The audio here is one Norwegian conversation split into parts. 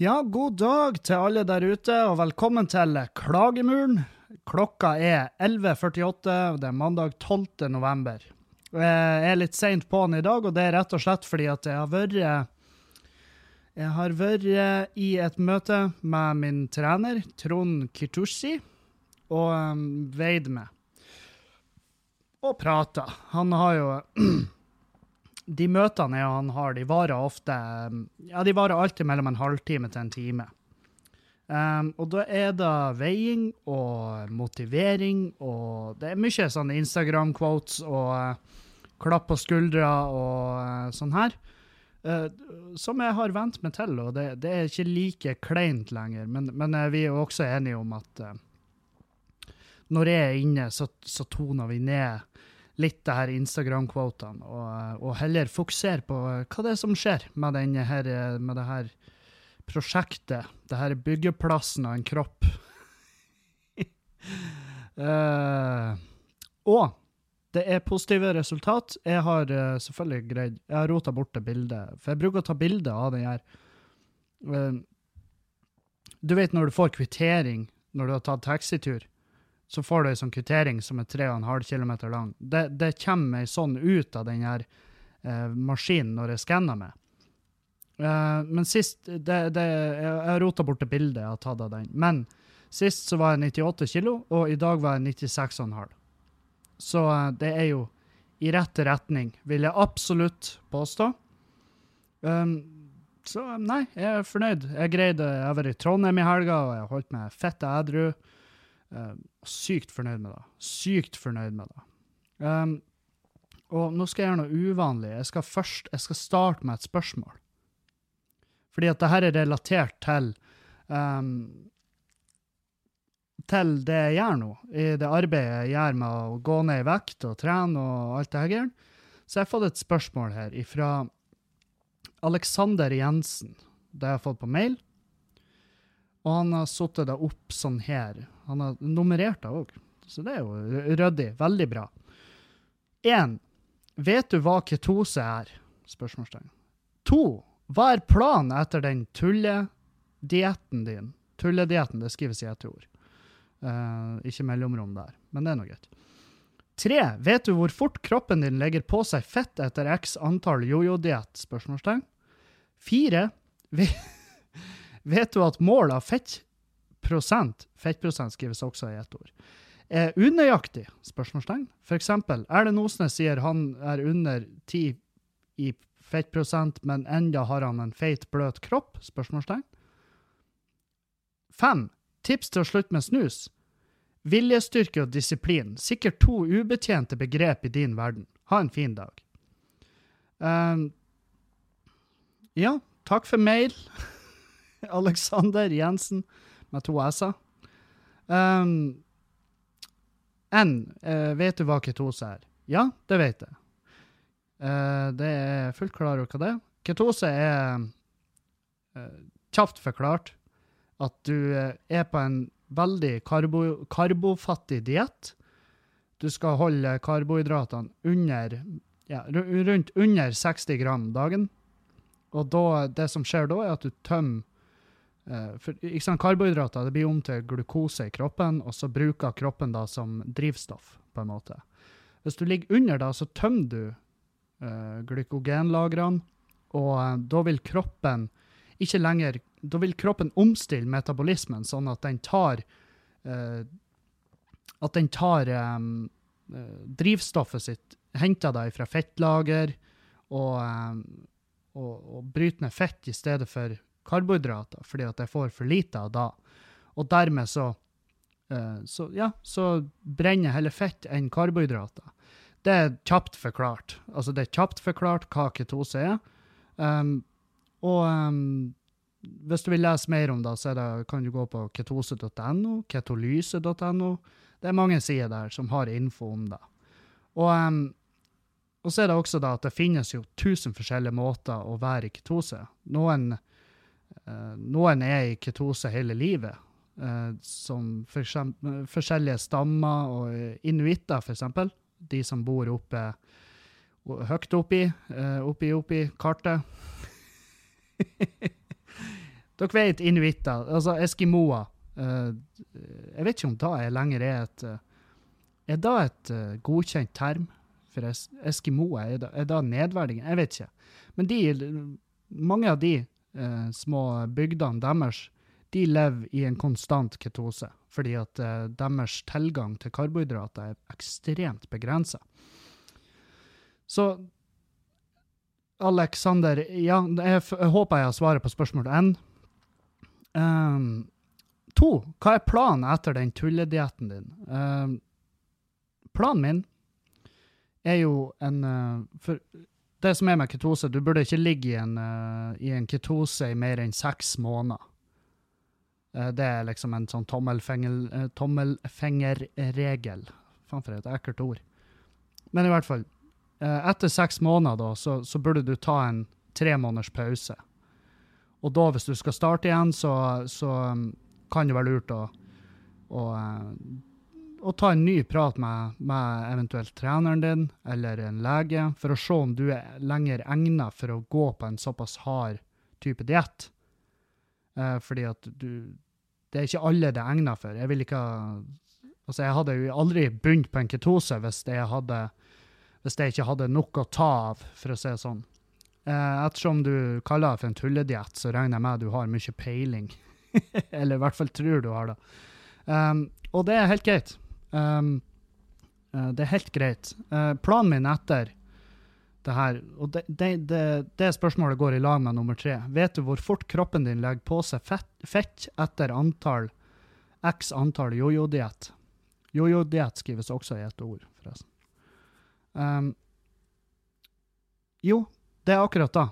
Ja, god dag til alle der ute, og velkommen til Klagemuren. Klokka er 11.48, og det er mandag 12. november. Jeg er litt seint på'n i dag, og det er rett og slett fordi at jeg har vært Jeg har vært i et møte med min trener, Trond Kirtushi, og um, veid med. Og prata. Han har jo de møtene han har, de varer ofte Ja, de varer alltid mellom en halvtime til en time. Um, og da er det veiing og motivering og Det er mye sånn Instagram-quotes og uh, klapp på skuldra og uh, sånn her. Uh, som jeg har vent meg til, og det, det er ikke like kleint lenger. Men, men vi er jo også enige om at når jeg er inne, så, så toner vi ned litt det her Instagram-kvotene, og, og, heller fokusere på hva det er som skjer med, her, med det her prosjektet. Det her byggeplassen av en kropp. uh, og det er positive resultat. Jeg har uh, selvfølgelig greid Jeg har rota bort det bildet, for jeg bruker å ta bilde av den her. Uh, du vet når du får kvittering når du har tatt taxitur så får du ei sånn kvittering som er 3,5 km lang. Det, det kommer ei sånn ut av den her eh, maskinen når jeg skanner med. Eh, men sist det, det, Jeg rota bort det bildet jeg har tatt av den. Men sist så var jeg 98 kilo, og i dag var jeg 96,5. Så eh, det er jo i rett retning, vil jeg absolutt påstå. Um, så nei, jeg er fornøyd. Jeg greide Jeg vært i Trondheim i helga, og jeg holdt meg fett edru. Uh, sykt fornøyd med det. Sykt fornøyd med det. Um, og nå skal jeg gjøre noe uvanlig. Jeg skal først jeg skal starte med et spørsmål. Fordi at det her er relatert til um, til det jeg gjør nå, i det arbeidet jeg gjør med å gå ned i vekt og trene og alt det her. Så jeg har fått et spørsmål her fra Alexander Jensen. Det jeg har jeg fått på mail. Og han har satt det opp sånn her. Han har nummerert det òg. Så det er jo ryddig. Veldig bra. Én. Vet du hva ketose er? Spørsmålstegn. To. Hva er planen etter den tulledietten din? Tulledietten, det skrives i ett ord. Uh, ikke mellomrom der, men det er nå greit. Tre. Vet du hvor fort kroppen din legger på seg fett etter x antall jojo-diett? Spørsmålstegn. Fire. Vet du at målet av fettprosent fettprosent skrives også i ett ord, er unøyaktig? spørsmålstegn. Eksempel, Erlend Osnes sier han er under 10 i fettprosent, men enda har han en feit, bløt kropp? spørsmålstegn. Fem. Tips til å slutte med snus. Viljestyrke og disiplin. Sikkert to ubetjente begrep i din verden. Ha en fin dag. Um, ja, takk for mail. Alexander Jensen med to s-er. Um, N. Uh, vet du hva ketose er? Ja, det vet jeg. Uh, det er fullt klar over hva det er. Ketose er uh, kjapt forklart at du er på en veldig karbo, karbofattig diett. Du skal holde karbohydratene under, ja, rundt under 60 gram dagen. Og da, det som skjer da, er at du tømmer for ikke sant, Karbohydrater det blir om til glukose i kroppen, og så bruker kroppen da som drivstoff. på en måte. Hvis du ligger under, da, så tømmer du uh, glykogenlagrene, og uh, da vil kroppen ikke lenger Da vil kroppen omstille metabolismen sånn at den tar At den tar um, drivstoffet sitt, henter det fra fettlager, og, um, og, og bryter ned fett i stedet for karbohydrater, fordi at jeg får for lite av da. Og dermed så, uh, så, ja, så brenner heller fett enn karbohydrater. Det er kjapt forklart. Altså, det er kjapt forklart hva ketose er. Um, og um, hvis du vil lese mer om det, så det, kan du gå på ketose.no, ketolyse.no. Det er mange sider der som har info om det. Og, um, og så er det også da at det finnes jo tusen forskjellige måter å være i ketose. Noen noen er i ketose hele livet, uh, som for eksempel, forskjellige stammer og inuitter, f.eks. De som bor oppe høyt oppi, oppi, oppi kartet. Dere vet inuitter, altså eskimoer. Jeg vet ikke om da er lenger er et Er da et godkjent term for es eskimoer? Er, da, er da nedverdigende? Jeg vet ikke. Men de, mange av de små bygdene deres de lever i en konstant ketose, fordi at deres tilgang til karbohydrater er ekstremt begrensa. Så Alexander, ja, jeg, jeg håper jeg har svaret på spørsmål én. Um, to, hva er planen etter den tulledietten din? Um, planen min er jo en uh, For det som er med ketose, du burde ikke ligge i en, uh, i en ketose i mer enn seks måneder. Uh, det er liksom en sånn tommelfinger, tommelfingerregel. Faen, for et ekkelt ord. Men i hvert fall, etter seks måneder da, så, så burde du ta en tre måneders pause. Og da, hvis du skal starte igjen, så, så um, kan det være lurt å, å, uh, å, ta en ny prat med, med eventuelt treneren din eller en lege, for å se om du er lenger egnet for å gå på en såpass hard type diett. Eh, fordi at du Det er ikke alle det er egnet for. Jeg vil ikke Altså, jeg hadde jo aldri begynt på en ketose hvis jeg, hadde, hvis jeg ikke hadde nok å ta av, for å si det sånn. Eh, ettersom du kaller det for en tullediett, så regner jeg med at du har mye peiling. Eller i hvert fall tror du har det. Um, og det er helt greit. Um, det er helt greit. Uh, planen min etter det her, og det, det, det, det, spørsmålet går i lag med nummer tre. Vet du hvor fort kroppen din legger på seg fett, fett etter antall x antall jojo-diett? Jojo-diett skrives også i ett ord, forresten. Um, jo, det er akkurat da.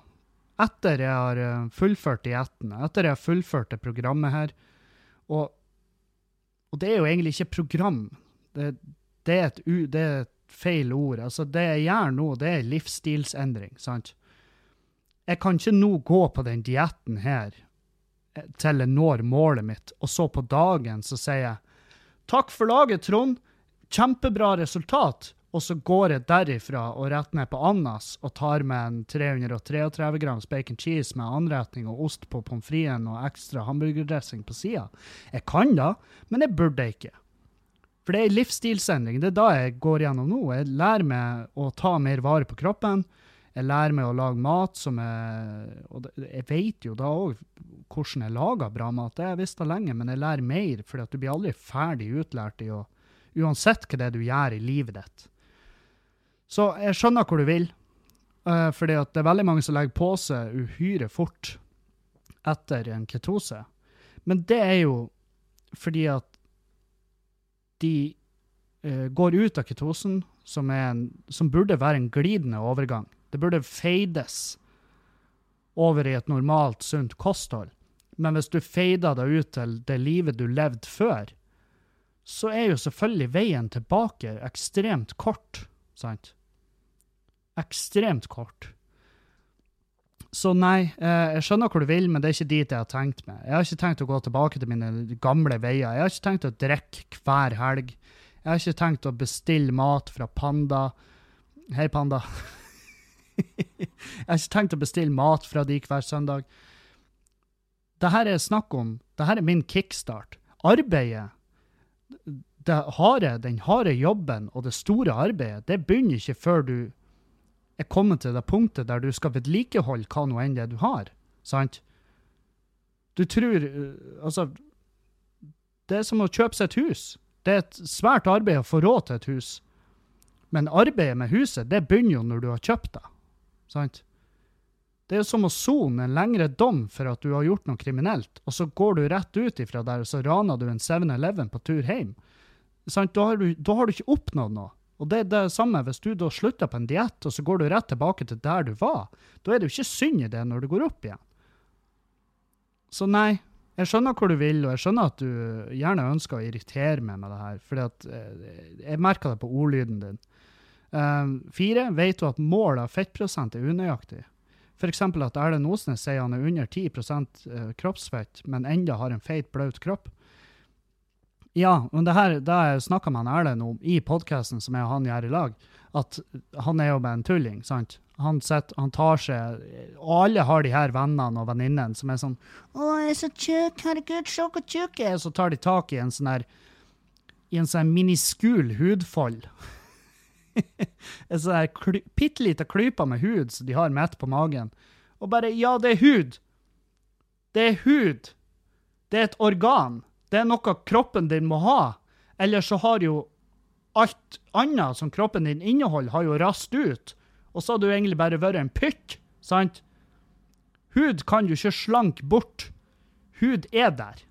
Etter jeg har eh, fullført dietten, etter jeg har fullført det programmet her Og, og det er jo egentlig ikke program. Det, det, er et, det, er et, feil ord. Altså, det jeg gjør nå, det er livsstilsendring, sant? Jeg kan ikke nå gå på den dietten her eh, til jeg når målet mitt, og så på dagen så sier jeg Takk for laget, Trond. Kjempebra resultat og så går jeg derifra og rett ned på Annas og tar med en 333 grams bacon cheese med anretning og ost på pommes fritesen og ekstra hamburgerdressing på sida. Jeg kan da, men jeg burde ikke. For det er en livsstilsendring. Det er da jeg går gjennom nå. Jeg lærer meg å ta mer vare på kroppen. Jeg lærer meg å lage mat som er Og jeg vet jo da òg hvordan jeg lager bra mat. Det har jeg visst lenge, men jeg lærer mer, for du blir aldri ferdig utlært i å Uansett hva det er du gjør i livet ditt. Så jeg skjønner hvor du vil, uh, fordi det er veldig mange som legger på seg uhyre fort etter en ketose. Men det er jo fordi at de uh, går ut av ketosen, som, en, som, burde være en glidende overgang. Det burde feides over i et normalt, sunt kosthold. Men hvis du feider deg ut til det livet du levde før, så er jo selvfølgelig veien tilbake ekstremt kort, sant? ekstremt kort. Så nei, eh, jeg skjønner hvor du vil, men det er ikke dit jeg har tenkt meg. Jeg har ikke tenkt å gå tilbake til mine gamle veier. Jeg har ikke tenkt å drikke hver helg. Jeg har ikke tenkt å bestille mat fra Panda. Hei, Panda. jeg har ikke tenkt å bestille mat fra de hver søndag. Det her er snakk om Det her er min kickstart. Arbeidet, det harde, den harde jobben og det store arbeidet, det begynner ikke før du er kommet til det punktet der du skal vedlikeholde hva nå enn det du har. Sant? Du tror eh, Altså, det er som å kjøpe seg et hus. Det er et svært arbeid å få råd til et hus. Men arbeidet med huset, det begynner jo når du har kjøpt det. Sant? Det er som å sone en lengre dom for at du har gjort noe kriminelt, og så går du rett ut ifra der, og så raner du en 7-Eleven på tur hjem. Sant? Da, har du, da har du ikke oppnådd noe. Og det er det samme hvis du da slutter på en diett, og så går du rett tilbake til der du var. Da er det jo ikke synd i det når du går opp igjen. Så nei, jeg skjønner hvor du vil, og jeg skjønner at du gjerne ønsker å irritere meg med det her, for eh, jeg merker det på ordlyden din. Um, fire, vet du at målet av fettprosent er unøyaktig? F.eks. at Erlend Osnes sier han er under 10 eh, kroppsfett, men enda har en feit, blaut kropp. Ja, men det her det snakka med Erlend om i podkasten som jeg og han gjør i lag, at han er jo bare en tulling, sant? han, sitter, han tar seg Og alle har de her vennene og venninnene som er sånn 'Å, jeg er så tjukk. Herregud, se hvor tjukk jeg er.' Så tar de tak i en sånn her I en sånn miniskul hudfold. en sånn her kly, bitte lita klype med hud som de har midt på magen. Og bare 'Ja, det er hud'. Det er hud. Det er et organ. Det er noe kroppen din må ha. Eller så har jo alt annet som kroppen din inneholder, har jo rast ut. Og så har du egentlig bare vært en pykk, sant? Hud kan du ikke slanke bort. Hud er der.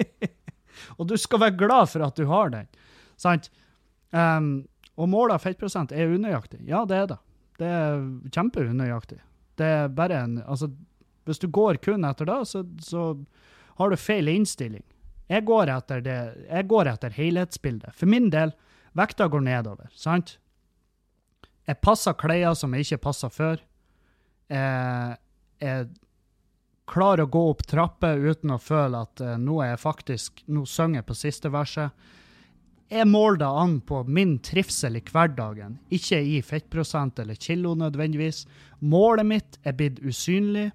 og du skal være glad for at du har den, sant? Um, og målet av fettprosent er unøyaktig. Ja, det er det. Det er kjempeunøyaktig. Det er bare en Altså, hvis du går kun etter det, så, så har du feil innstilling. Jeg går etter det, jeg går etter helhetsbildet. For min del, vekta går nedover, sant? Jeg passer klær som jeg ikke passa før. Jeg, jeg klarer å gå opp trapper uten å føle at uh, nå er jeg faktisk Nå synger jeg på siste verset. Jeg måler det an på min trivsel i hverdagen, ikke i fettprosent eller kilo nødvendigvis. Målet mitt er blitt usynlig,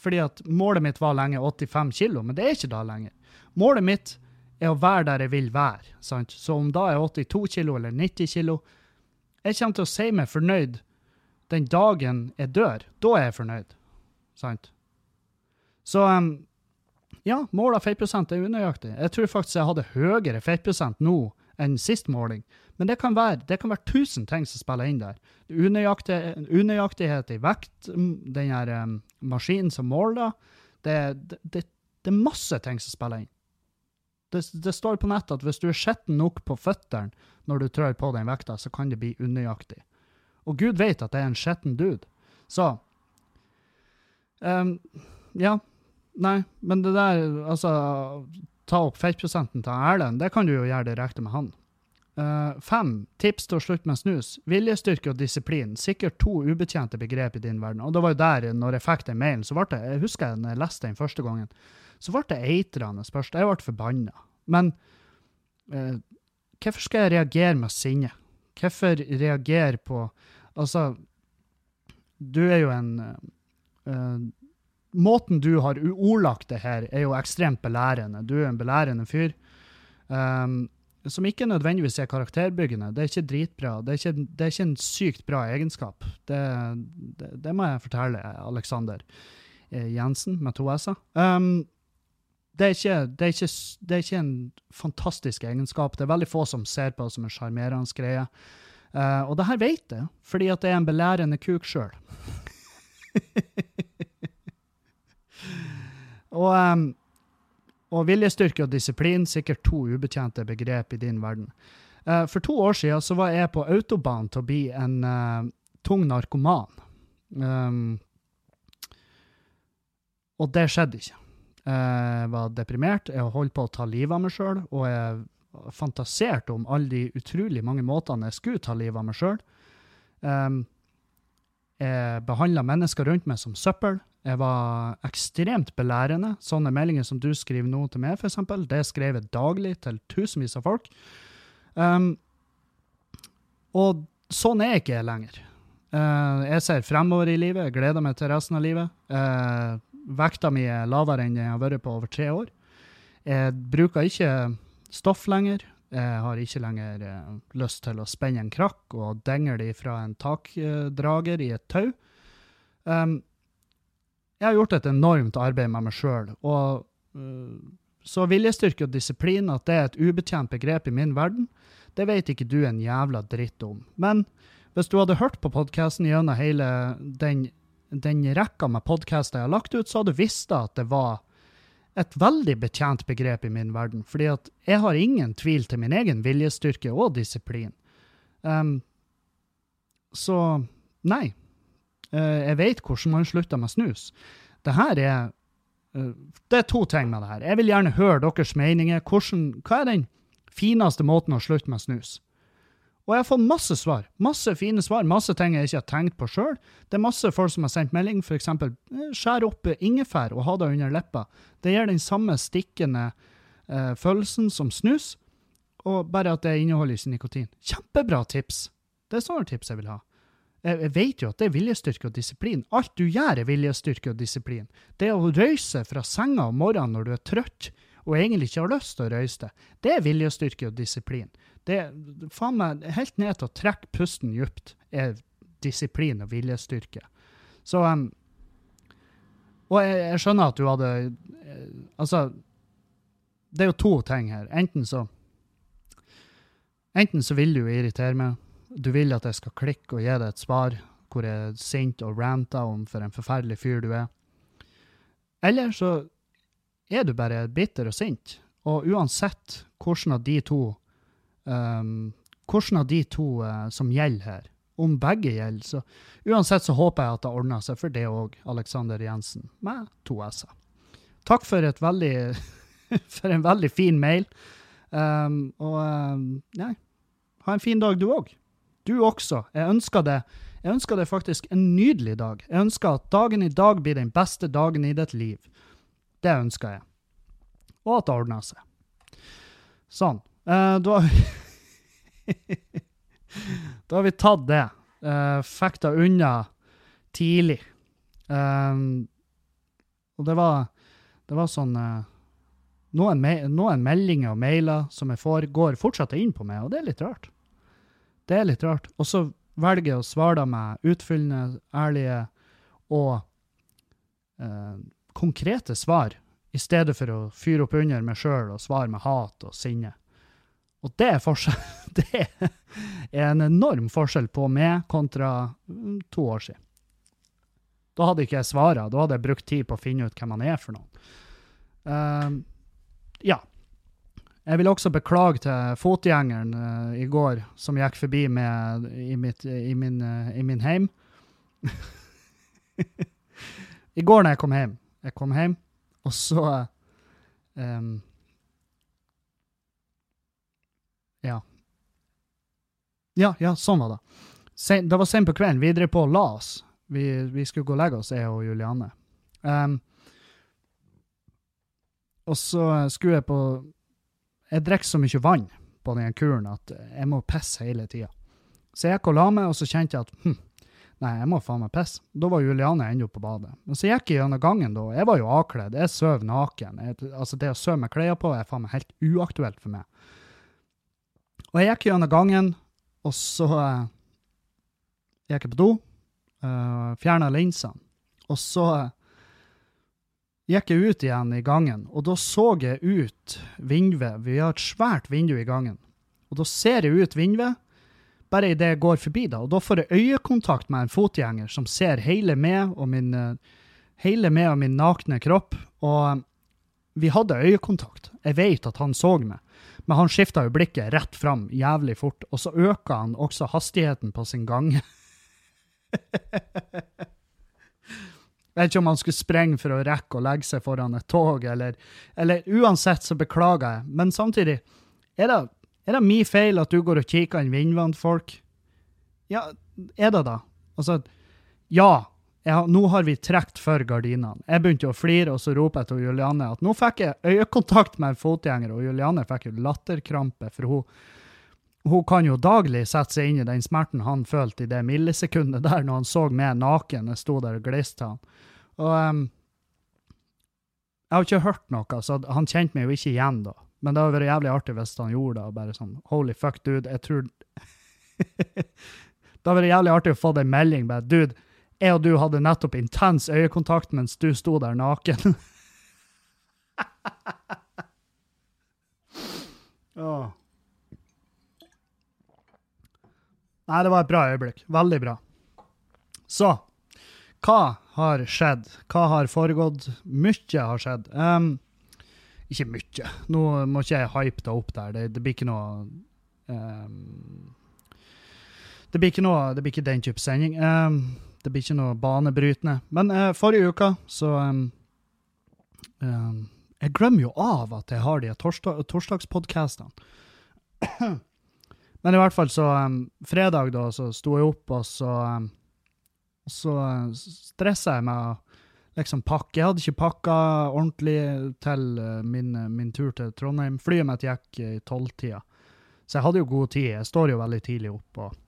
fordi at målet mitt var lenge 85 kilo, men det er ikke da lenger. Målet mitt er å være der jeg vil være. Sant? Så om da er 82 kilo eller 90 kilo Jeg kommer til å si meg fornøyd den dagen jeg dør. Da er jeg fornøyd. Sant? Så um, ja, mål av fettprosent er unøyaktig. Jeg tror faktisk jeg hadde høyere fettprosent nå enn sist måling. Men det kan være, det kan være tusen ting som spiller inn der. Unøyaktighet, unøyaktighet i vekt, den her um, maskinen som måler det, det, det, det er masse ting som spiller inn. Det, det, står på nettet at hvis du er skitten nok på føttene når du trør på den vekta, så kan det bli unøyaktig. Og Gud vet at det er en skitten dude. Så um, Ja. Nei, men det der Altså, ta opp fettprosenten til Erlend, det kan du jo gjøre direkte med han. Uh, fem. Tips til å slutte med snus. Viljestyrke og disiplin. Sikkert to ubetjente begrep i din verden. Og det var jo der, når jeg fikk den mailen, så ble det Jeg husker jeg når jeg leste den første gangen så ble det eitrende først. Jeg ble forbanna. Men uh, hvorfor skal jeg reagere med sinne? Hvorfor reagere på Altså, du er jo en uh, Måten du har ordlagt det her, er jo ekstremt belærende. Du er en belærende fyr. Um, som ikke nødvendigvis er karakterbyggende. Det er ikke dritbra. Det er ikke, det er ikke en sykt bra egenskap. Det, det, det må jeg fortelle Alexander Jensen med to s-er. Um, det det er, ikke, en fantastisk egenskap. Det er veldig få som ser på det som en sjarmerende greie. Uh, og det her vet jeg, fordi at det er en belærende kuk sjøl. og, um, og, viljestyrke og disiplin, sikkert to ubetjente begrep i din verden. Uh, for to år siden så var jeg på autobahn til å bli en uh, tung narkoman. Um, og det skjedde ikke. Jeg var deprimert, jeg holdt på å ta livet av meg sjøl, og jeg fantaserte om alle de utrolig mange måtene jeg skulle ta livet av meg sjøl. Um, jeg behandla mennesker rundt meg som søppel. Jeg var ekstremt belærende. Sånne meldinger som du skriver nå til meg, f.eks., det skrev jeg daglig til tusenvis av folk. Um, og sånn er ikke jeg lenger. Uh, jeg ser fremover i livet, jeg gleder meg til resten av livet. Uh, Vekta mi er lavere enn jeg har vært på over tre år. Jeg bruker ikke stoff lenger. Jeg har ikke lenger uh, lyst til å spenne en krakk og dengle fra en takdrager i et tau. Um, jeg har gjort et enormt arbeid med meg sjøl. Og uh, så viljestyrke og disiplin, at det er et ubetjent begrep i min verden, det vet ikke du en jævla dritt om. Men hvis du hadde hørt på podkasten gjennom hele den den rekka med podkaster jeg har lagt ut, så hadde du visst at det var et veldig betjent begrep i min verden. Fordi at jeg har ingen tvil til min egen viljestyrke og disiplin. Um, så nei. Uh, jeg vet hvordan man slutter med snus. Det her er uh, Det er to ting med det her. Jeg vil gjerne høre deres meninger. Hvordan, hva er den fineste måten å slutte med snus? Og jeg har fått masse svar. Masse fine svar. Masse ting jeg ikke har tenkt på sjøl. Det er masse folk som har sendt melding, f.eks. Eh, skjær opp ingefær og ha det under leppa. Det gir den samme stikkende eh, følelsen som snus, og bare at det inneholder ikke nikotin. Kjempebra tips! Det er sånne tips jeg vil ha. Jeg, vet jo at det er viljestyrke og disiplin. Alt du gjør, er viljestyrke og disiplin. Det å røyse fra senga om morgenen når du er trøtt og egentlig ikke har lyst til å røyse det, det er viljestyrke og disiplin. Det er faen meg helt ned til å trekke pusten dypt er disiplin og viljestyrke. Så um, Og jeg, jeg, skjønner at du hadde eh, Altså, det er jo to ting her. Enten så Enten så vil du irritere meg, du vil at jeg skal klikke og gi deg et svar hvor jeg er sint og ranter om for en forferdelig fyr du er. Eller så er du bare bitter og sint. Og uansett hvordan av de to um, hvordan av de to uh, som gjelder her, om begge gjelder, så uansett så håper jeg at det ordner seg for det òg, Alexander Jensen, med to s-er. Takk for, et veldig, for en veldig fin mail. Um, og um, nei, ha en fin dag, du òg. Du også. Jeg ønsker det. Jeg ønsker det faktisk en nydelig dag. Jeg ønsker at dagen i dag blir den beste dagen i ditt liv. Det ønsker jeg. Og at det ordner seg. Sånn. Eh, da har vi Da har vi tatt det. Eh, det unna tidlig. Eh, og det var, det var sånn uh, noen, me noen, meldinger og mailer som jeg får, går fortsatt inn på meg, og det er litt rart. Det er litt rart. Og så velger jeg å svare med utfyllende, ærlige og eh, konkrete svar, i stedet for å fyre opp under meg sjøl og svare med hat og sinne. Og det er, forskjell, det er en enorm forskjell på meg kontra mm, to år siden. Da hadde ikke jeg svara, da hadde jeg brukt tid på å finne ut hvem han er for noen. Uh, ja. Jeg vil også beklage til fotgjengeren uh, i går som gikk forbi med, i, mitt, i, min, uh, i min heim. I går når jeg kom hjem. Jeg kom hjem, og så um, Ja. Ja, ja, sånn var det. Sen, det var sent på kvelden. Vi drev på og la oss. Vi, vi, skulle gå og legge oss, jeg og Juliane. Um, og så skulle jeg på Jeg drikker så mye vann på den kuren at jeg må pisse hele tida. Så jeg gikk og la meg, og så kjente jeg at hm, nei, jeg må faen meg pisse. Da var Juliane ennå på badet. Men så gikk jeg gjennom gangen da. Jeg var jo avkledd. Jeg sov naken. Jeg, altså Det å sove med klær på er faen meg helt uaktuelt for meg. Og jeg gikk gjennom gangen, og så uh, gikk jeg på do, eh, fjerna linsene. Og så uh, gikk jeg ut igjen i gangen, og da så jeg ut vinduet. Vi har et svært vindu i gangen. Og da ser jeg ut vinduet, bare idet jeg går forbi da. Og da får jeg øyekontakt med en fotgjenger som ser hele meg og min, hele meg og min nakne kropp. Og vi hadde øyekontakt. Jeg vet at han så meg. Men han skifta jo blikket rett fram jævlig fort, og så øka han også hastigheten på sin gang. Jeg vet ikke om han skulle sprenge for å rekke å legge seg foran et tog, eller, eller Uansett så beklager jeg, men samtidig, er det, er det min feil at du går og kikker inn vindvannfolk? Ja, er det da? Altså, ja, ja, nå har vi trukket for gardinene. Jeg begynte å flire, og så roper jeg til Julianne at nå fikk jeg øyekontakt med en fotgjenger, og Julianne fikk jo latterkrampe, for hun, hun kan jo daglig sette seg inn i den smerten han følte i det millisekundet der når han så meg naken jeg sto der og gliste til han. Og um, jeg har ikke hørt noe, så han kjente meg jo ikke igjen da. Men det hadde vært jævlig artig hvis han gjorde det, og bare sånn Holy fuck, dude, jeg tror Det hadde vært jævlig artig å få en melding bare Dude, jeg og du hadde nettopp intens øyekontakt mens du sto der naken. oh. Nei, det var et bra øyeblikk. Veldig bra. Så hva har skjedd? Hva har foregått? Mye har skjedd. Um, ikke mye. Nå må ikke jeg hype det opp der. Det, det blir ikke noe um, det, blir ikke noe, det blir ikke den type sending. Um, det blir ikke noe banebrytende. Men uh, forrige uke så Jeg glemmer jo av at jeg har de torsdag, torsdagspodkastene. Men i hvert fall så Fredag, da, så sto jeg opp, og så og så stressa jeg med å liksom pakke. Jeg hadde ikke pakka ordentlig til uh, min, min, tur til Trondheim. Flyet mitt gikk i tolvtida, så jeg hadde jo god tid. Jeg står jo veldig tidlig opp. og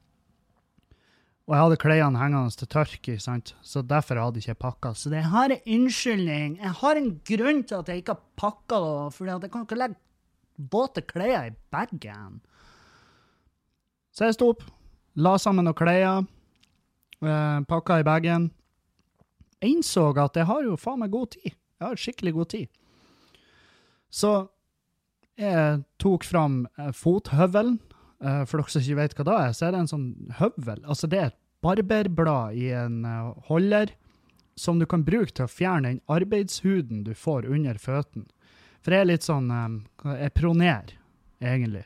Og jeg hadde klærne hengende til tørk, sant? så derfor hadde jeg ikke pakka. Så det har en unnskyldning. Jeg har en grunn til at jeg ikke har pakka for jeg kan ikke legge våte klær i bagen. Så jeg sto opp, la sammen noen klær, eh, pakka i bagen. Jeg innså at jeg har jo faen meg god tid. Jeg har skikkelig god tid. Så jeg tok fram eh, fothøvelen. Eh, for dere som ikke vet hva det er, så er det en sånn høvel. Altså det er et barberblad i en eh, holder som du kan bruke til å fjerne den arbeidshuden du får under føttene. For jeg er litt sånn Jeg proner, egentlig.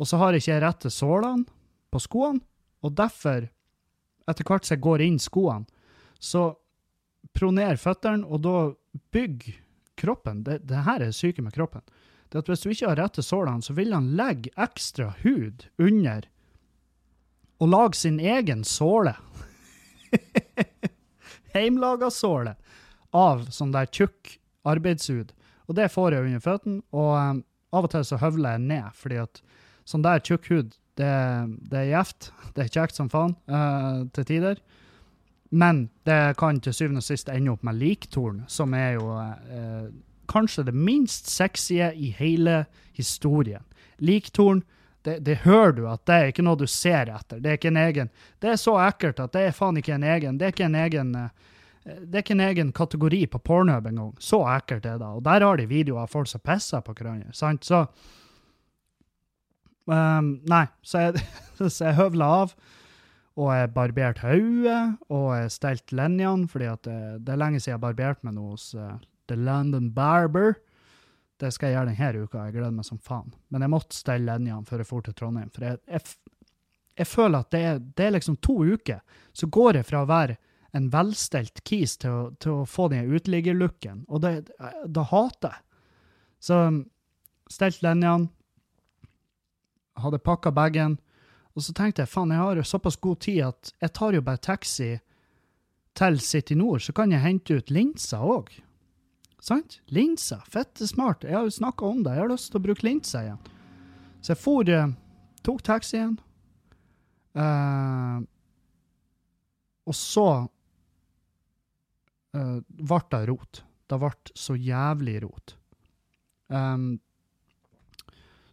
Og så har jeg ikke rette sålene på skoene, og derfor, etter hvert som jeg går inn skoene, så proner føttene, og da bygger kroppen det, det her er syke med kroppen det at hvis du ikke har rette sålene, så vil han legge ekstra hud under og lage sin egen såle. Heimlaga såle av sånn der tjukk arbeidshud. Og det får jeg under føttene, og um, av og til så høvler jeg ned, fordi at sånn der tjukk hud, det, det er gjevt. Det er kjekt som faen uh, til tider. Men det kan til syvende og sist ende opp med liktorn, som er jo uh, kanskje det minst sexy i hele historien. Liktorn, det, det, hører du at det er ikke noe du ser etter. Det er ikke en egen Det er så ekkelt at det er faen ikke en egen Det er ikke en egen eh, det er ikke en egen kategori på Pornhub engang. Så ekkelt er det. Og der har de videoer av folk som pisser på hverandre. sant? Så um, Nei, så jeg, så jeg høvla av. Og jeg barberte hodet, og jeg stelte linjene, fordi det, det, er lenge siden jeg har barbert meg noe hos uh, The London Barber. Det skal jeg gjøre denne uka, jeg gleder meg som faen. Men jeg måtte stelle linjene før jeg dro til Trondheim. For jeg, jeg, jeg føler at det er, det er, liksom to uker, så går jeg fra å være en velstelt kis til å, til å få den uteliggerlooken, og det, da hater jeg. Så stelt linjene, hadde pakka bagen, og så tenkte jeg faen, jeg har jo såpass god tid at jeg tar jo bare taxi til City Nord, så kan jeg hente ut linser òg. Sant? Linser. Fette smart. Jeg har jo snakka om det. Jeg har lyst til å bruke linser igjen. Så jeg for, eh, tok taxien. Uh, og så uh, ble det rot. Det ble så jævlig rot. Um,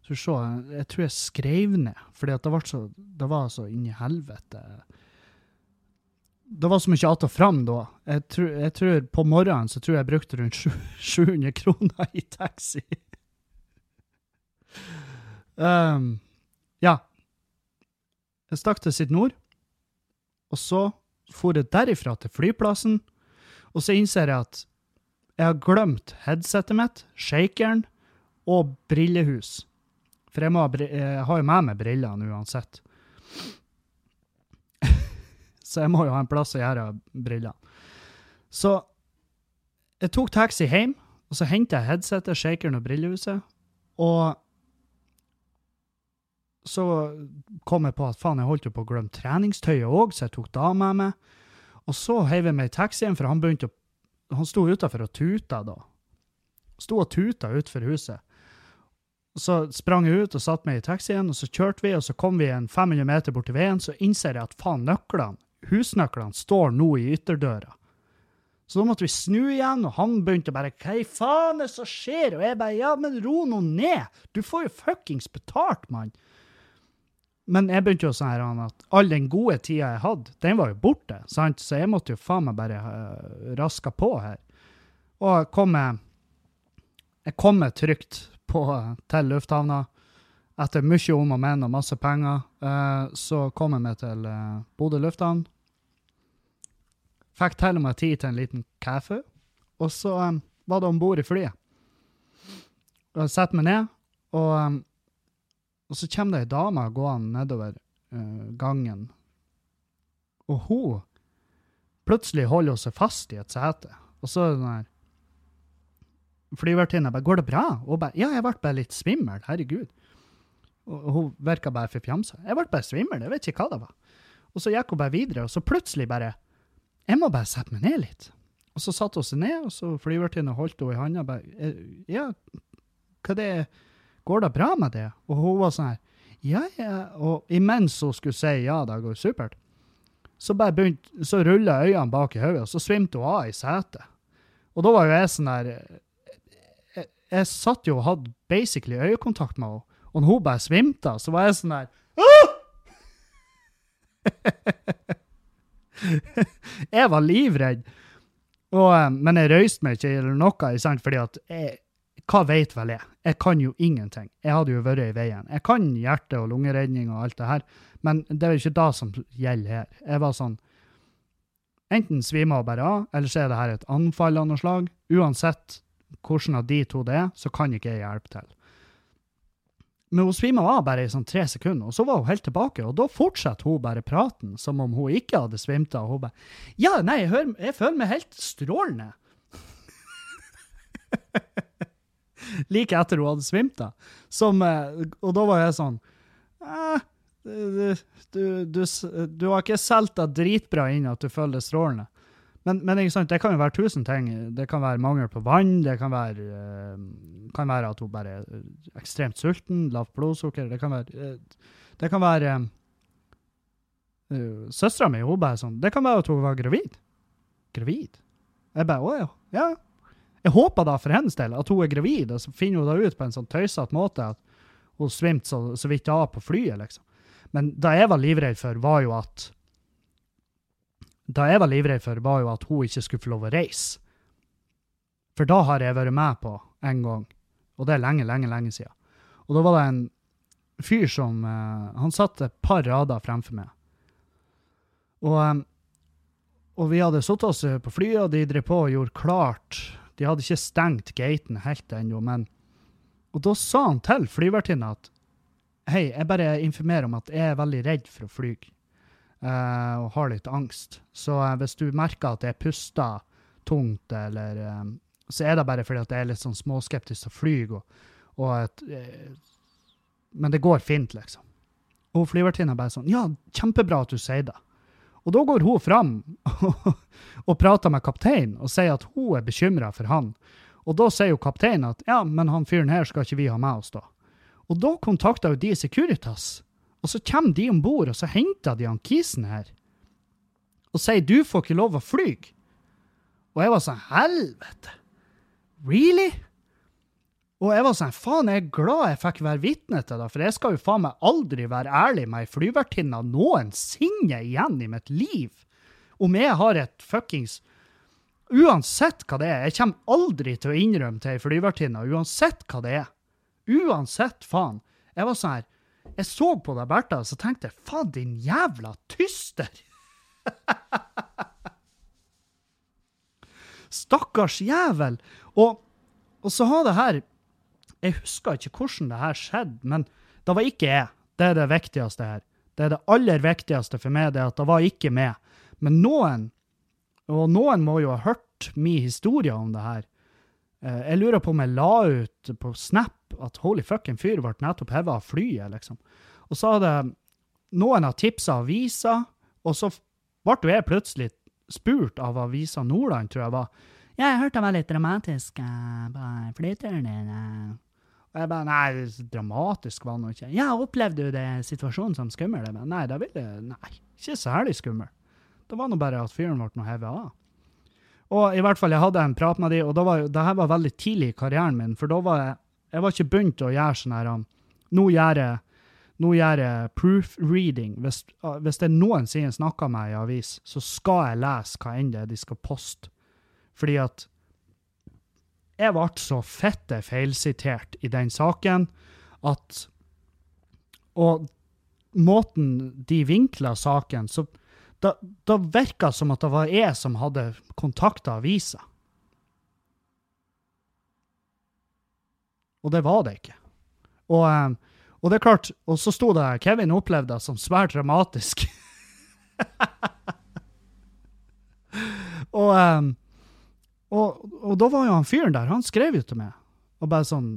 så se, jeg tror jeg skrev ned, for det, det var så inn i helvete det var så mye att og fram da. Jeg tror, jeg tror, På morgenen så tror jeg jeg brukte rundt 700 kroner i taxi. um, ja. Jeg stakk til Sitt Nord, og så for jeg derifra til flyplassen, og så innser jeg at jeg har glemt headsetet mitt, shakeren og brillehus. For jeg, må, jeg har jo med meg brillene uansett så jeg må jo ha en plass å gjøre brillene. Så jeg tok taxi hjem, og så henta jeg headsetet, shakeren og brillehuset. Og så kom jeg på at faen, jeg holdt jo på å glemme treningstøyet òg, så jeg tok det av med meg. Og så heiv jeg meg i taxien, for han begynte å Han sto utafor og tuta da. Sto og tuta utfor huset. Så sprang jeg ut og satte meg i taxien, og så kjørte vi, og så kom vi en 500 meter bort til veien, så innser jeg at faen, nøklene husnøklene står nå i ytterdøra. Så da måtte vi snu igjen, og han begynte bare Hva i faen er det som skjer? Og jeg bare Ja, men ro nå ned! Du får jo fuckings betalt, mann! Men jeg begynte jo sånn her at all den gode tida jeg hadde, den var jo borte, sant? Så jeg måtte jo faen meg bare uh, raska på her. Og jeg kom med Jeg kom meg trygt på, til lufthavna etter mye om og men og masse penger, uh, så kom jeg meg til uh, Bodø lufthavn. Fikk til og med tid til en liten kaffe, og så var det om bord i flyet. Jeg setter meg ned, og, og så kommer det ei dame gående nedover gangen. Og hun plutselig holder seg fast i et sete. Og så er det sånn her Flyvertinna bare 'Går det bra?' Og bare 'Ja, jeg ble bare litt svimmel. Herregud'. Og hun virka bare forfjamsa. Jeg ble bare svimmel, jeg vet ikke hva det var. Og så gikk hun bare videre, og så plutselig bare Jeg må bare sette meg ned litt. Og så satte hun seg ned, og så flyvertinna holdt henne i handa bare «Eh, Ja, hva det Går det bra med det? Og hun var sånn her Ja, ja. Og imens hun skulle si ja, det går supert, så bare begynte, så rulla øynene bak i hodet, og så svimte hun av i setet. Og da var jo jeg sånn der jeg, satt jo og hadde basically øyekontakt med henne, og når hun bare svimte, så var jeg sånn der Jeg var livredd. Og, eh, men jeg røyste meg ikke eller noe, sant? fordi at jeg, hva vet vel jeg? Jeg kan jo ingenting. Jeg hadde jo vært i veien. Jeg kan hjerte- og lungeredning og alt det her, men det er jo ikke det som gjelder her. Jeg var sånn Enten svimer hun bare av, eller så er det her et anfall av noe slag. Uansett hvordan av de to det er, så kan ikke jeg hjelpe til. Men hun svima av bare i sånn tre sekunder, og så var hun helt tilbake. Og da fortsatte hun bare praten som om hun ikke hadde svimt av. Hun bare Ja, nei, jeg, hører, jeg føler meg helt strålende. like etter hun hadde svimt av. Eh, og da var jeg sånn eh, du, du, du, du, har ikke solgt deg dritbra inn at du føler det strålende. Men, men det kan jo være tusen ting. Det kan være mangel på vann, det kan være, uh, kan være at hun bare er ekstremt sulten, lavt blodsukker. Det kan være, uh, det kan være Søstera mi hun bare sånn Det kan være at hun var gravid. Gravid? Jeg bare Å ja. ja. Jeg håper da for hennes del at hun er gravid, og så finner hun da ut på en sånn tøysete måte at hun svimte så, så vidt av på flyet, liksom. Men det jeg var livredd for, var jo at Det jeg var livredd for, var jo at hun ikke skulle få lov å reise. For da har jeg vært med på en gang, og det er lenge, lenge, lenge siden. Og da var det en fyr som uh, Han satt et par rader fremfor meg. Og, um, og vi hadde satt oss på flyet, og de drev på og gjorde klart de hadde ikke stengt gaten helt ennå, men Og da sa han til flyvertinna at hei, jeg bare informerer om at jeg er veldig redd for å fly og har litt angst. Så uh, hvis du merker at jeg puster tungt, eller um, så er det bare fordi at jeg er litt sånn småskeptisk til å fly. Og, og et, men det går fint, liksom. Og flyvertinna bare sånn Ja, kjempebra at du sier det. Og da går hun fram og prater med kapteinen og sier at hun er bekymra for han. Og da sier jo kapteinen at ja, men han fyren her skal ikke vi ha med oss, da. Og da kontakter jo de Securitas, og så kommer de om bord, og så henter de han kisen her. Og sier du får ikke lov å fly. Og jeg var sånn helvete! Really? Og jeg var sånn, faen, jeg er glad jeg fikk være vitne til det, for jeg skal jo faen meg aldri være ærlig med ei flyvertinne noensinne igjen i mitt liv. Om jeg har et fuckings Uansett hva det er, jeg kommer aldri til å innrømme til ei flyvertinne, uansett hva det er. Uansett, faen. Jeg var sånn her Jeg så på deg, Bertha, så tenkte jeg, faen, din jævla tyster! Stakkars jævel! Og, og så har det her jeg husker ikke hvordan det her skjedde, men det var ikke jeg. Det er det viktigste her. Det er det aller viktigste for meg, det er at det var ikke meg. Men noen, og noen må jo ha hørt min historie om det her. Eh, jeg lurer på om jeg la ut på Snap at holy fucking fyr ble nettopp hevet av flyet, liksom. Og så hadde noen av tipsa aviser, og så ble jeg plutselig spurt av Avisa Nordland, tror jeg var. Ja, jeg hørte det var litt dramatisk uh, på flyturen din. Uh. Og jeg bare Nei, dramatisk var det ikke. Ja, opplevde du det situasjonen som skummel? Jeg bare, nei, det ville Nei, ikke særlig skummel. Det var nå bare at fyren ble hevet av. Og i hvert fall, jeg hadde en prat med de, og da det her var veldig tidlig i karrieren min, for da var jeg Jeg var ikke begynt å gjøre sånn her um, Nå gjør jeg nå gjør jeg proofreading. Hvis, uh, hvis det noensinne snakker med i avis, så skal jeg lese hva enn det er de skal poste. Fordi at jeg ble så fette feilsitert i den saken at Og måten de vinkla saken, så da, da virka som at det var jeg som hadde kontakta avisa. Og det var det ikke. Og, eh, og det er klart, og så sto det Kevin opplevde det som svært dramatisk. og um, og, og, da var jo han fyren der, han skrev jo til meg, og bare sånn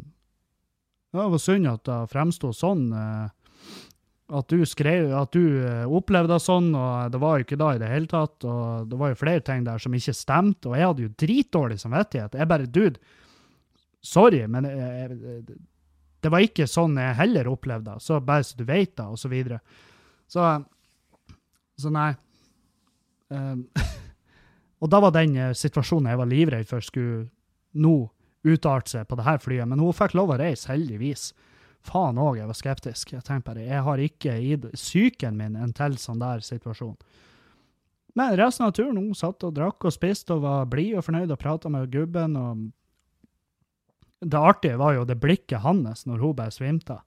Det var synd at det fremsto sånn, eh, at du skrev, at du eh, opplevde det sånn, og det var jo ikke da i det hele tatt, og det var jo flere ting der som ikke stemte, og jeg hadde jo dritdårlig samvittighet. Jeg bare, dude, sorry, men jeg, eh, det var ikke sånn jeg heller opplevde det, så bare så du vet det, og så videre. Så, så nei. Um, og da var den eh, situasjonen jeg var livredd for skulle nå utarte seg på det her flyet. Men hun fikk lov å reise, heldigvis. Faen òg, jeg var skeptisk. Jeg tenkte bare, jeg har ikke i psyken min en til sånn der situasjon. Men resten av turen hun satt og drakk og spiste og var blid og fornøyd og prata med gubben. og Det artige var jo det blikket hans når hun bare svimte.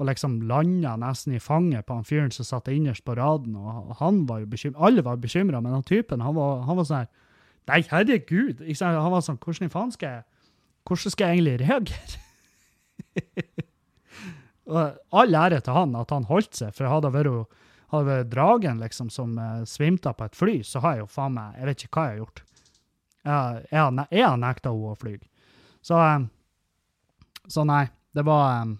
Og liksom landa nesten i fanget på han fyren som satt innerst på raden. og han var jo bekymret, Alle var bekymra, men han typen han var, han var sånn her Nei, herregud! Han var sånn Hvordan faen skal jeg hvordan skal jeg egentlig reagere? og All ære til han at han holdt seg, for hadde det vært, hadde vært dragen liksom, som uh, svimte på et fly, så har jeg jo faen meg Jeg vet ikke hva jeg har gjort. Jeg, har, nekta henne å fly. Så, um, så nei, det var um,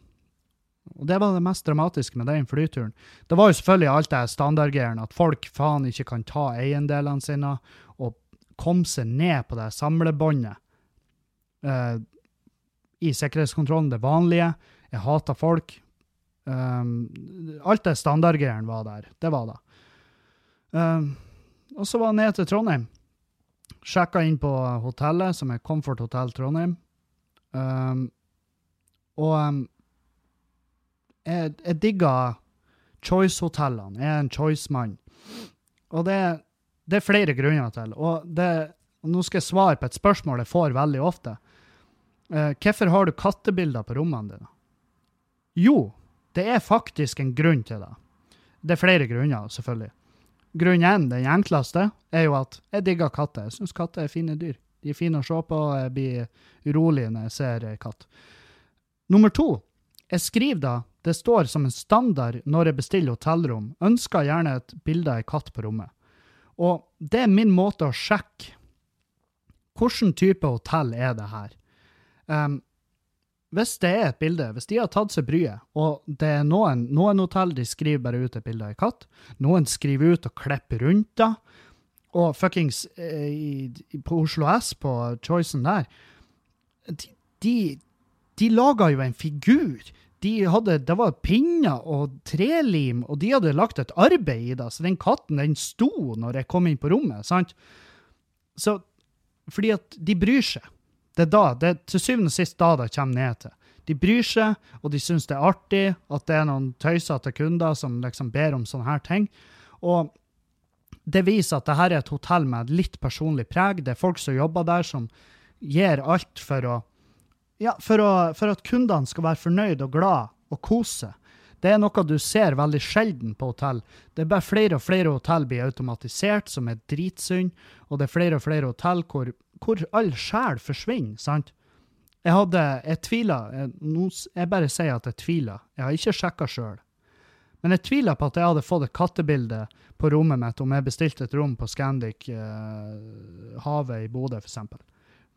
og Det var det mest dramatiske med den flyturen. Det var jo selvfølgelig alt det standardgreiene, at folk faen ikke kan ta eiendelene sine og komme seg ned på det samlebåndet uh, i sikkerhetskontrollen, det vanlige. Jeg hater folk. Um, alt det standardgreiene var der. Det var det. Um, og så var jeg ned til Trondheim. Sjekka inn på hotellet, som er Comfort Hotel Trondheim. Um, og um, jeg, jeg digger Choice-hotellene. Jeg er en Choice-mann. Og det, det, er flere grunner til. Og, det, og nå skal jeg svare på et spørsmål jeg får veldig ofte. Uh, hvorfor har du kattebilder på rommene dine? Jo, det er faktisk en grunn til det. Det er flere grunner, selvfølgelig. Grunn én, den enkleste, er jo at jeg digger katter. Jeg syns katter er fine dyr. De er fine å se på, og jeg blir urolig når jeg ser ei katt. Nummer to, jeg skriver da, det står som en standard når jeg bestiller hotellrom, ønsker gjerne et bilde av ei katt på rommet. Og det er min måte å sjekke hvilken type hotell er det her. Um, hvis det er et bilde, hvis de har tatt seg bryet, og det er noen, noen hotell de skriver bare ut et bilde av ei katt, noen skriver ut og klipper rundt det, og fuckings eh, på Oslo S, på Choicen der, de, de, de laga jo en figur. De hadde, det var pinner og trelim, og de hadde lagt et arbeid i det, så den katten den sto når jeg kom inn på rommet. sant? Så, Fordi at de bryr seg. Det er da, det er til syvende og sist da det kommer ned til. De bryr seg, og de syns det er artig at det er noen tøysete kunder som liksom ber om sånne her ting. Og det viser at dette er et hotell med litt personlig preg. Det er folk som jobber der, som gir alt for å ja, for, å, for at kundene skal være fornøyd og glad og kose. Det er noe du ser veldig sjelden på hotell. Det er bare flere og flere hotell blir automatisert, som er dritsynd, og det er flere og flere hotell hvor hvor all sjel forsvinner, sant? Jeg hadde Jeg tviler jeg, jeg bare sier at jeg tviler. Jeg har ikke sjekka sjøl. Men jeg tviler på at jeg hadde fått et kattebilde på rommet mitt om jeg bestilte et rom på Scandic eh, Havet i Bodø, f.eks.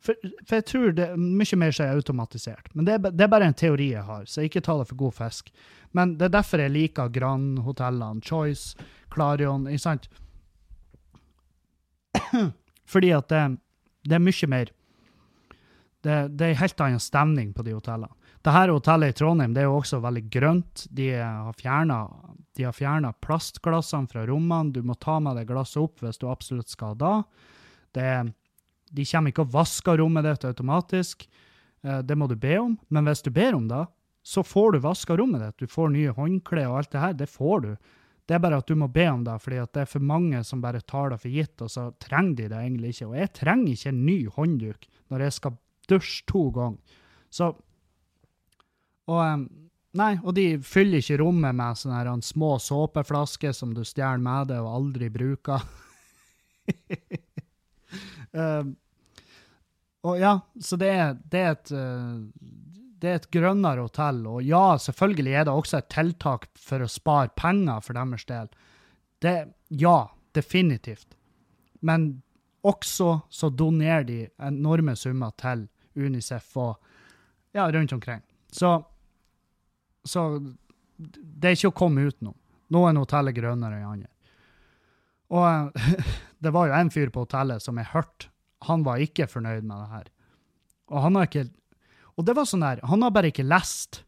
For, for jeg tror det er mye mer som er automatisert. Men det er, det er, bare en teori jeg har, så jeg ikke ta det for god fisk. Men det er derfor jeg liker Grand-hotellene, Choice, Clarion, ikke sant? Fordi at det, det er mye mer det, det er en helt annen stemning på de hotellene. Dette hotellet i Trondheim det er jo også veldig grønt. De har fjerna plastglassene fra rommene. Du må ta med deg glasset opp hvis du absolutt skal da. Det, de kommer ikke og vasker rommet ditt automatisk. Eh, det må du be om. Men hvis du ber om det, så får du vaska rommet ditt. Du får nye håndklær og alt det her. Det får du. Det er bare at du må be om det, fordi det er for mange som bare tar det for gitt, og så trenger de det egentlig ikke. Og jeg trenger ikke en ny håndduk når jeg skal dusje to ganger. Så Og Nei, og de fyller ikke rommet med sånne små såpeflasker som du stjeler med deg og aldri bruker. uh, og ja, så det er, det er et uh, det er et grønnere hotell, og ja, selvfølgelig er det også et tiltak for å spare penger for deres del. Det, ja, definitivt. Men også så donerer de enorme summer til Unicef og ja, rundt omkring. Så, så det er ikke å komme utenom. Noen hotell er grønnere enn andre. Og det var jo en fyr på hotellet som jeg hørte, han var ikke fornøyd med det her. Og han har ikke og det var sånn der, han har bare ikke lest.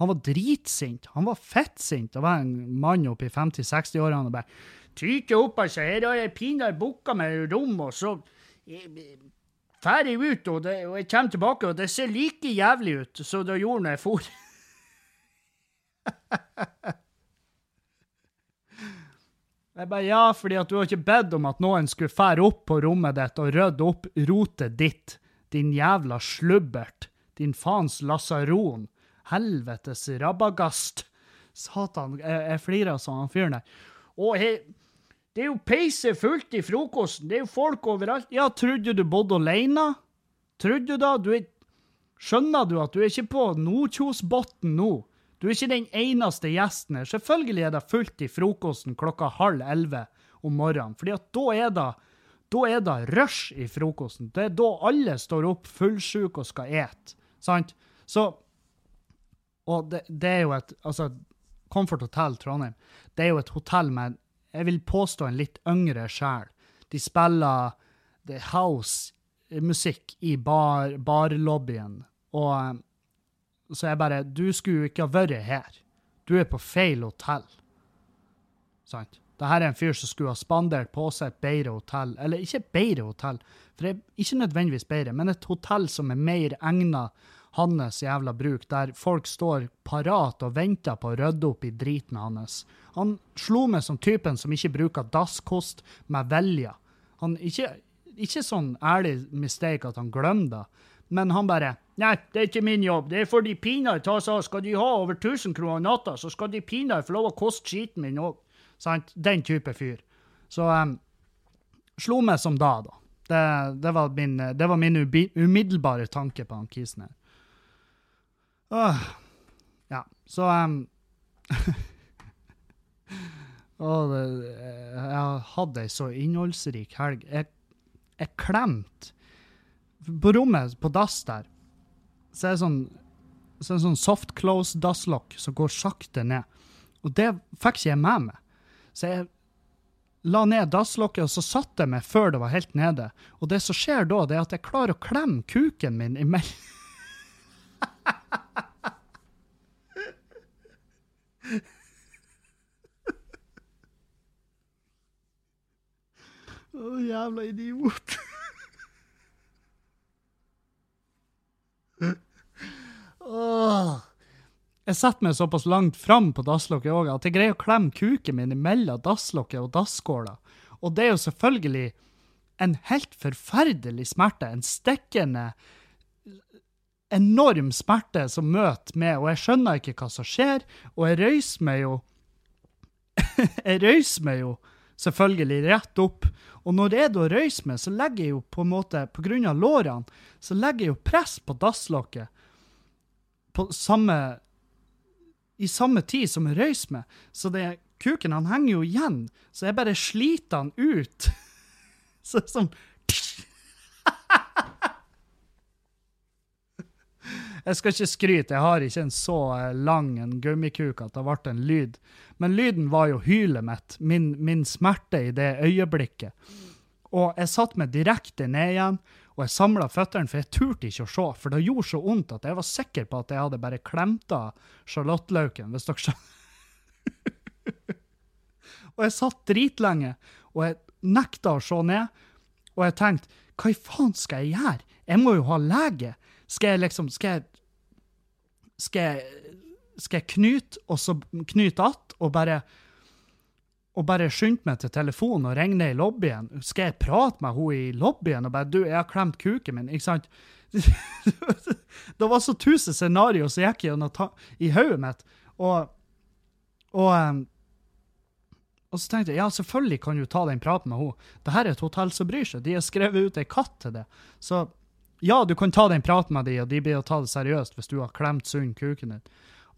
Han var dritsint. Han var fettsint. Det var en mann oppe i 50-60-årene og bare Tyter opp, altså. Her har jeg pinadø booka meg rom, og så drar jeg ut, og, det, og, jeg kommer tilbake, og det ser like jævlig ut som det gjorde når jeg for. jeg bare Ja, fordi at du har ikke bedt om at noen skulle fære opp på rommet ditt og rydde opp rotet ditt, din jævla slubbert, din faens lasaron helvetes rabagast. Satan, jeg, jeg flirer sånn, han fyren der. Og he, det er jo peise fullt i frokosten, det er jo folk overalt. Ja, trodde du bodde alene? Trodde du da? Du er Skjønner du at du er ikke på Nordkjosbotn nå? Du er ikke den eneste gjesten her. Selvfølgelig er det fullt i frokosten klokka halv elleve om morgenen, fordi at da er det da er det rush i frokosten. Det er da alle står opp fullsjuke og skal ete. Sant? Så og det, det, er jo et Altså, Comfort Hotel Trondheim, det er jo et hotell med, jeg vil påstå, en litt yngre sjel. De spiller house-musikk i bar, barlobbyen, og så jeg bare Du skulle jo ikke ha vært her. Du er på feil hotell. Sant? Dette er en fyr som skulle ha spandert på seg et bedre hotell. Eller ikke et bedre hotell, for det er ikke nødvendigvis bedre, men et hotell som er mer egnet hans jævla bruk, der folk står parat og venter på å rydde opp i driten hans. Han slo meg som typen som ikke bruker dasskost med vilje. Ikke, ikke sånn ærlig mistake at han glemmer det, men han bare Nei, det er ikke min jobb. Det er for de pinadø ta seg av. Skal de ha over 1000 kroner natta, så skal de pinadø få lov å koste skiten min òg. Den type fyr. Så um, slo meg som da, da. Det, det, var min, det var min umiddelbare tanke på han kisen her. Åh. Ja, så um, Åh, det, jeg hatt ei så innholdsrik helg. Jeg, jeg klemte På rommet, på dass der, så er det sånn, så er det sånn soft close dasslokk som går sakte ned. Og det fikk ikke jeg med meg. Så jeg la ned dasslokket, og så satte jeg meg før det var helt nede. Og det som skjer da, det er at jeg klarer å klemme kuken min imellom Å, oh, jævla idiot. Jeg setter meg såpass langt fram på dasslokket òg at jeg greier å klemme kuken min mellom dasslokket og dasskåla. Og det er jo selvfølgelig en helt forferdelig smerte. En stikkende enorm smerte som møter meg, og jeg skjønner ikke hva som skjer, og jeg røyser meg jo Jeg røyser meg jo selvfølgelig rett opp, og når jeg da røyser meg, så legger jeg jo på en måte, av lårene, så legger jeg jo press på dasslokket på samme i samme tid som jeg røyser meg, så det, kuken han henger jo igjen, så jeg bare sliter han ut. så sånn Jeg skal ikke skryte, jeg har ikke en så eh, lang en gummikuk at det ble en lyd. Men lyden var jo hylet mitt, min, min smerte i det øyeblikket. Og jeg satte meg direkte ned igjen, og jeg samla føttene, for jeg turte ikke å se. For det gjorde så vondt at jeg var sikker på at jeg hadde bare klemt av sjalottlauken, hvis dere skjønner. og jeg satt dritlenge, og jeg nekta å se ned. Og jeg tenkte, hva i faen skal jeg gjøre? Jeg må jo ha lege. Skal jeg liksom Skal jeg Skal jeg, skal jeg knyte, og så knyte att, og bare og bare skyndte meg til telefonen og ringe i lobbyen. Skal jeg prate med henne i lobbyen og bare 'Du, jeg har klemt kuken min', ikke sant? det var så tusen scenarioer som gikk i hodet mitt. Og, og, ehm, og, så tenkte jeg ja, selvfølgelig kan du ta den praten med henne. Dette er et hotell som bryr seg. De har skrevet ut ei katt til det. Så ja, du kan ta den praten med dem, og de blir å ta det seriøst hvis du har klemt sund kuken din.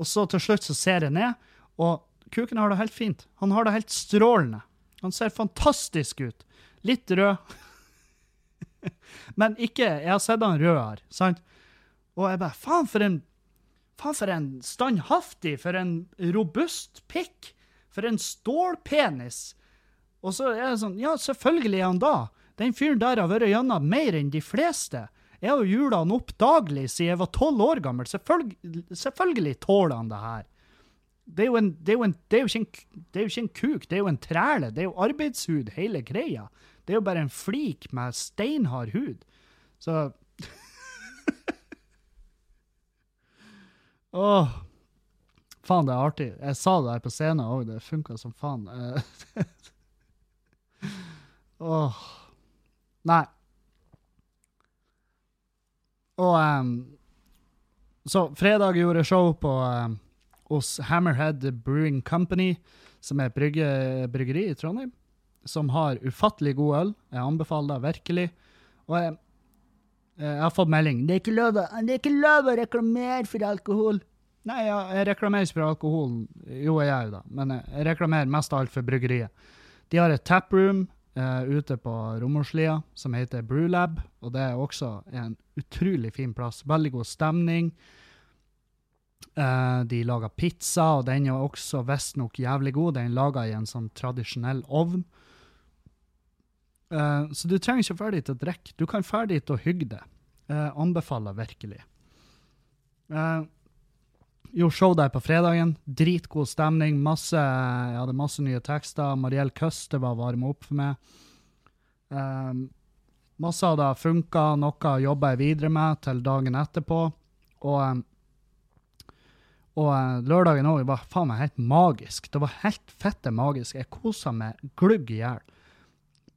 Og så til slutt så ser jeg ned, og kuken har det helt fint. Han har det helt strålende. Han ser fantastisk ut. Litt rød. Men ikke Jeg har sett han rød her, sant? Og jeg bare Faen, for en Faen, for en standhaftig, for en robust pikk. For en stålpenis. Og så er det sånn Ja, selvfølgelig er han da. Den fyren der har vært gjennom mer enn de fleste. Jeg har jo jula han opp daglig siden jeg var tolv år gammel. Selvfølgelig, selvfølgelig tåler han det her. Det er, en, det, er en, det, er jo ikke en, det er jo ikke en kuk, det er jo en træle. Det er jo arbeidshud, hele greia. Det er jo bare en flik med steinhard hud. Så Åh. Faen, det er artig. Jeg sa det her på scenen òg, det funka som faen. Åh. Nei. Og um, Så fredag gjorde show på um, hos Hammerhead Brewing Company, som er et brygge, bryggeri i Trondheim, som har ufattelig god øl. Jeg anbefaler det virkelig. Og jeg, jeg har fått melding det er, ikke lov, det er ikke lov å reklamere for alkohol. Nei, jeg, jeg reklamerer ikke for alkohol. Jo, jeg gjør det, men jeg reklamerer mest av alt for bryggeriet. De har et taproom uh, ute på Romorslia som heter Brewlab, og det er også en utrolig fin plass. Veldig god stemning. Uh, de lager pizza, og den er også visstnok jævlig god. Den er laga i en sånn tradisjonell ovn. Uh, så du trenger ikke ferdig til å drikke. Du kan ferdig til å hygge deg. Anbefaler virkelig. Uh, gjorde show der på fredagen. Dritgod stemning. Masse, jeg hadde masse nye tekster. Mariell Køste var varma opp for meg. Um, masse av det funka, noe jobba jeg videre med til dagen etterpå. Og, um, og uh, lørdagen òg var faen meg helt magisk. Det var helt fette magisk. Jeg kosa meg glugg i hjel.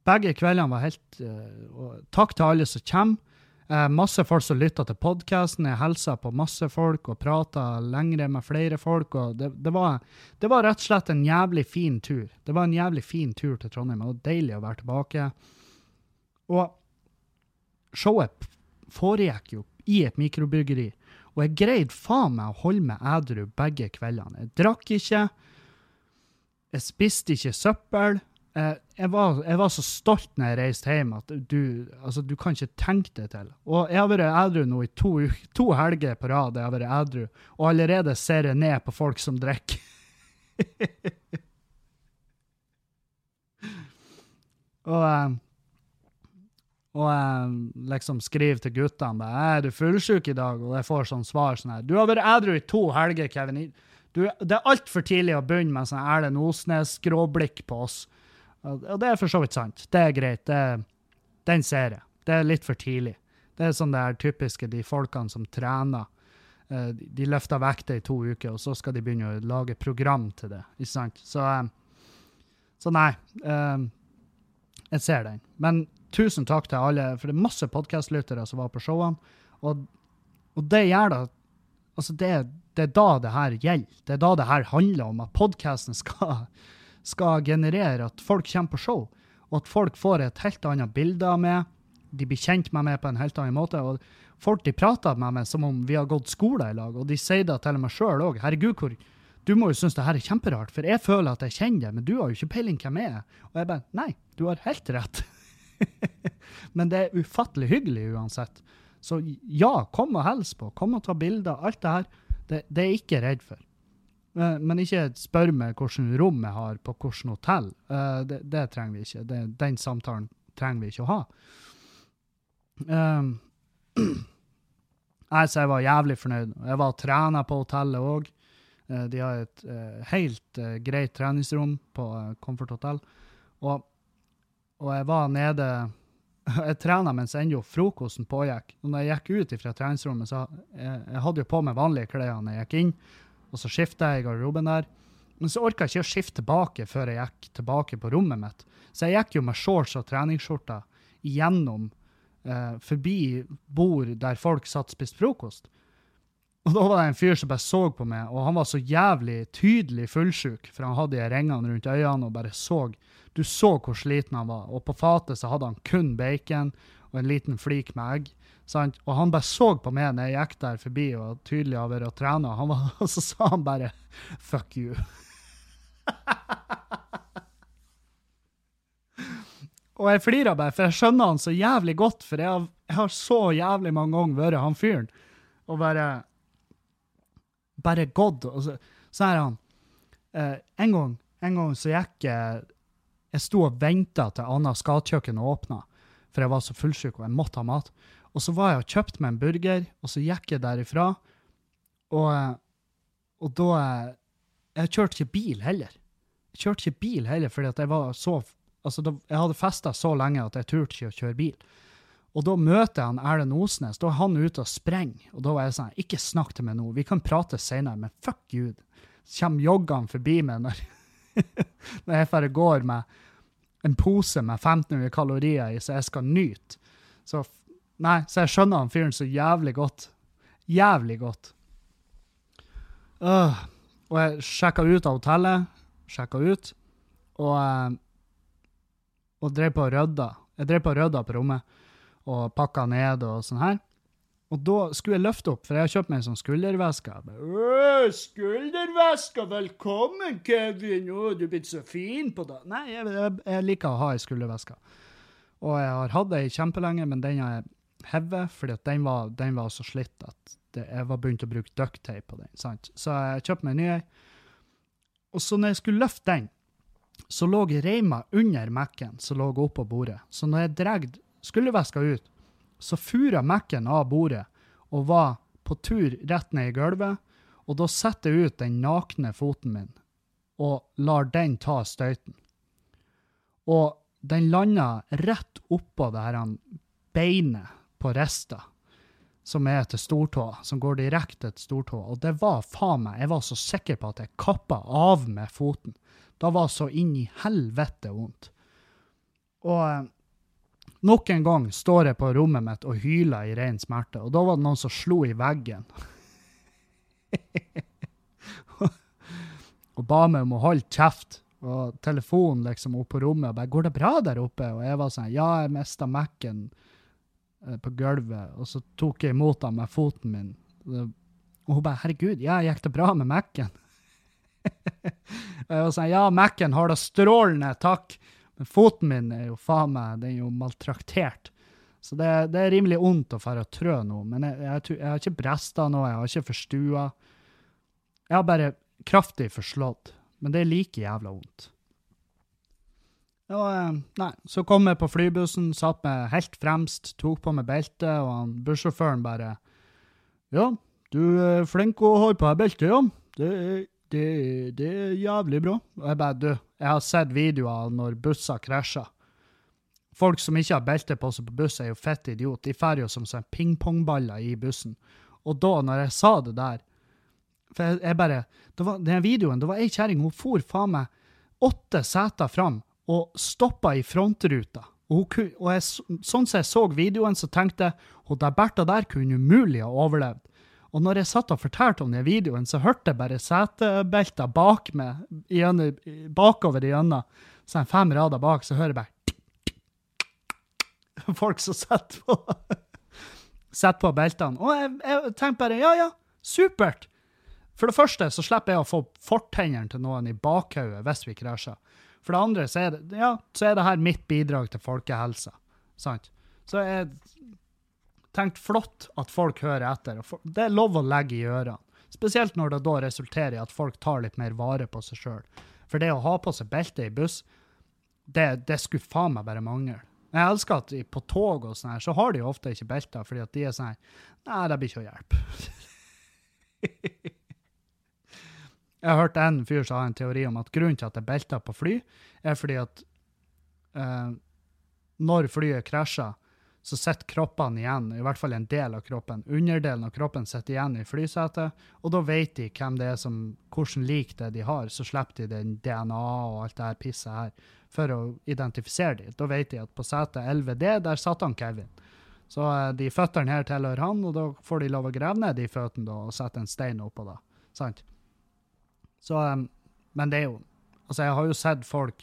Begge kveldene var helt uh, Takk til alle som kommer. Eh, masse folk som lytter til podkasten. Jeg hilser på masse folk og prater lengre med flere folk. og det, det, var, det, var, rett og slett en jævlig fin tur. Det var en jævlig fin tur til Trondheim. Var deilig å være tilbake. Og showet foregikk jo i et mikrobryggeri. Og jeg greide faen meg å holde meg edru begge kveldene. Jeg drakk ikke. Jeg spiste ikke søppel. Eh, jeg, var, jeg, var, så stolt når jeg reiste hjem at du, altså, du kan ikke tenke deg til. Og jeg har vært edru nå i to, to helger på rad, jeg har vært edru, og allerede ser jeg ned på folk som drikker. og eh, og liksom skriver til guttene er du fullsjuk i dag, og jeg får sånn svar sånn her Du har vært edru i to helger, Kevin. Du, det er altfor tidlig å begynne med sånn Erlend Osnes-skråblikk på oss. Og det er for så vidt sant. Det er greit. Det, den ser jeg. Det er litt for tidlig. Det er sånn det er typiske de folkene som trener. Eh, de løfter vekter i to uker, og så skal de begynne å lage program til det. ikke sant? Så, eh, så nei. Eh, jeg ser den. Men tusen takk til alle, for det er masse podkastlyttere som var på showene. Og, og det gjør da Altså, det, det er da det her gjelder. Det er da det her handler om at podkasten skal skal generere at folk kommer på show, og at folk får et helt annet bilde av meg. De blir kjent med meg på en helt annen måte. og Folk de prater med meg som om vi har gått skole i lag, og de sier det til meg sjøl òg. Herregud, hvor, du må jo synes det her er kjemperart, for jeg føler at jeg kjenner deg, men du har jo ikke peiling hvem jeg er. Og jeg bare Nei, du har helt rett. men det er ufattelig hyggelig uansett. Så ja, kom og hils på. Kom og ta bilder. Alt det her. Det, det er jeg ikke redd for. Eh, men ikke spør meg hvilket rom jeg har på hvilket hotell. Eh, det, det, trenger vi ikke. Det, den samtalen trenger vi ikke å ha. Um, så jeg var jævlig fornøyd. Jeg var trener på hotellet òg. De har et helt greit treningsrom på Comfort Hotel. Og, og, jeg var nede Jeg trena mens ennå frokosten pågikk. Og når jeg gikk ut fra treningsrommet, så jeg, jeg hadde jo på meg vanlige klær når jeg gikk inn og så skifta jeg i garderoben der. Men så orka jeg ikke å skifte tilbake før jeg gikk tilbake på rommet mitt. Så jeg gikk jo med shorts og treningsskjorter gjennom, eh, forbi bord der folk satt og spiste frokost. Og da var det en fyr som bare så på meg, og han var så jævlig tydelig fullsjuk, for han hadde de ringene rundt øynene og bare så Du så hvor sliten han var. Og på fatet så hadde han kun bacon og en liten flik med egg. Sant? Og han bare så på meg når jeg gikk der forbi og tydelig over å trene, og så sa han bare 'fuck you'. og jeg flirer bare, for jeg skjønner han så jævlig godt, for jeg har, jeg har så jævlig mange ganger vært han fyren og bare bare gått. Og så, så er han eh, en, gang, en gang så gikk jeg Jeg sto og venta til Anna skatkjøkken åpna, for jeg var så fullsjuk og jeg måtte ha mat. Og så var jeg og kjøpte meg en burger, og så gikk jeg derifra. Og, og da Jeg kjørte ikke bil heller. Jeg kjørte ikke bil heller, fordi at jeg var så Altså, da, jeg hadde festa så lenge at jeg turte ikke å kjøre bil. Og da møter jeg han Erlend Osnes. Da er han ute og sprenger. Og da var jeg sånn Ikke snakk til meg nå, vi kan prate seinere, men fuck you. Så kommer joggene forbi meg når, når jeg bare går med en pose med 1500 kalorier i, så jeg skal nyte. Så Nei, så jeg skjønner han fyren så jævlig godt. Jævlig godt. Uh, og jeg sjekka ut av hotellet, sjekka ut, og, eh, og drev på og rydda. Jeg drev på og rydda på rommet og pakka ned og sånn her. Og da skulle jeg løfte opp, for jeg har kjøpt meg en sånn skulderveske. Skulderveske, velkommen, Kevin! Å, du er blitt så fin på det. Nei, jeg, jeg, jeg liker å ha ei skulderveske. Og jeg har hatt ei kjempelenge, men den har jeg hevet, fordi at den den var så slitt at det, jeg var begynt å bruke ducktape på den. sant? Så jeg kjøpte meg en ny ei. Og så når jeg skulle løfte den, så lå reima under Mac-en som lå oppå bordet. Så når jeg dregde skulderveska ut, så fura Mac-en av bordet og var på tur rett ned i gulvet. Og da setter jeg ut den nakne foten min og lar den ta støyten. Og den landa rett oppå det her beinet på rista, som er til stortåa, som går direkte til stortåa. Og det var faen meg, jeg var så sikker på at jeg kappa av med foten. Da var så inn i helvete vondt. Og eh, nok en gang står jeg på rommet mitt og hyler i ren smerte, og da var det noen som slo i veggen. og ba meg om å holde kjeft. Og telefonen liksom opp på rommet og bare 'Går det bra der oppe?' Og jeg var sånn 'Ja, jeg mista Mac-en på gulvet', og så tok jeg imot ham med foten min. Og hun bare 'Herregud, ja, gikk det bra med Mac-en?' og jeg var sånn 'Ja, Mac-en har det strålende, takk'. Men foten min er jo faen meg den er jo maltraktert. Så det, det er rimelig vondt å fare og trø nå. Men jeg, jeg, jeg har ikke bresta noe, jeg har ikke forstua. Jeg har bare kraftig forslått. Men det er like jævla vondt. Og, eh, nei, så kom jeg på flybussen, satt meg helt fremst, tok på meg beltet, og han bussjåføren bare Ja, du er flink å holde på deg beltet, ja. Det er, det, det er jævlig bra. Og jeg bare Du, jeg har sett videoer når busser krasjer. Folk som ikke har belte på seg på buss, er jo fett idiot. De drar jo som sånn pingpongballer i bussen. Og da, når jeg sa det der For jeg, jeg bare det var, Den videoen, det var ei kjerring, hun for faen meg åtte seter fram og stoppa i frontruta. Og, hun, og jeg, sånn som jeg så videoen, så tenkte jeg at der Bertha der kunne umulig ha overlevd. Og når jeg satt og fortalte om den videoen, så hørte jeg bare setebelter bak meg, gjennom, bakover igjennom. Så fem rader bak, så hører jeg bare Folk som setter på setter på beltene. Og jeg, jeg tenkte bare ja, ja, supert. For det første så slipper jeg å få fortennene til noen i bakhodet hvis vi krasjer. For det andre så er det, ja, så er det her mitt bidrag til folkehelsa. Sant? Så jeg tenkte flott at folk hører etter. Det er lov å legge i ørene. Spesielt når det da resulterer i at folk tar litt mer vare på seg sjøl. For det å ha på seg belte i buss, det, det skulle faen meg bare mangle. Jeg elsker at på tog og sånn her, så har de ofte ikke belter, fordi at de er sånn Nei, det blir ikke å hjelpe. Jeg har hørt en fyr som har en teori om at grunnen til at det er belter på fly, er fordi at eh, når flyet krasjer, så sitter kroppene igjen, i hvert fall en del av kroppen. Underdelen av kroppen sitter igjen i flysetet, og da vet de hvem det er som, hvordan lik det de har. Så slipper de den DNA og alt det her pisset her for å identifisere dem. Da vet de at på setet 11D, der satt han Kevin. Så uh, de føttene her tilhører han, og da får de lov å grave ned de føttene og sette en stein oppå da. Sant? Så, um, men det er jo Altså, jeg har jo sett folk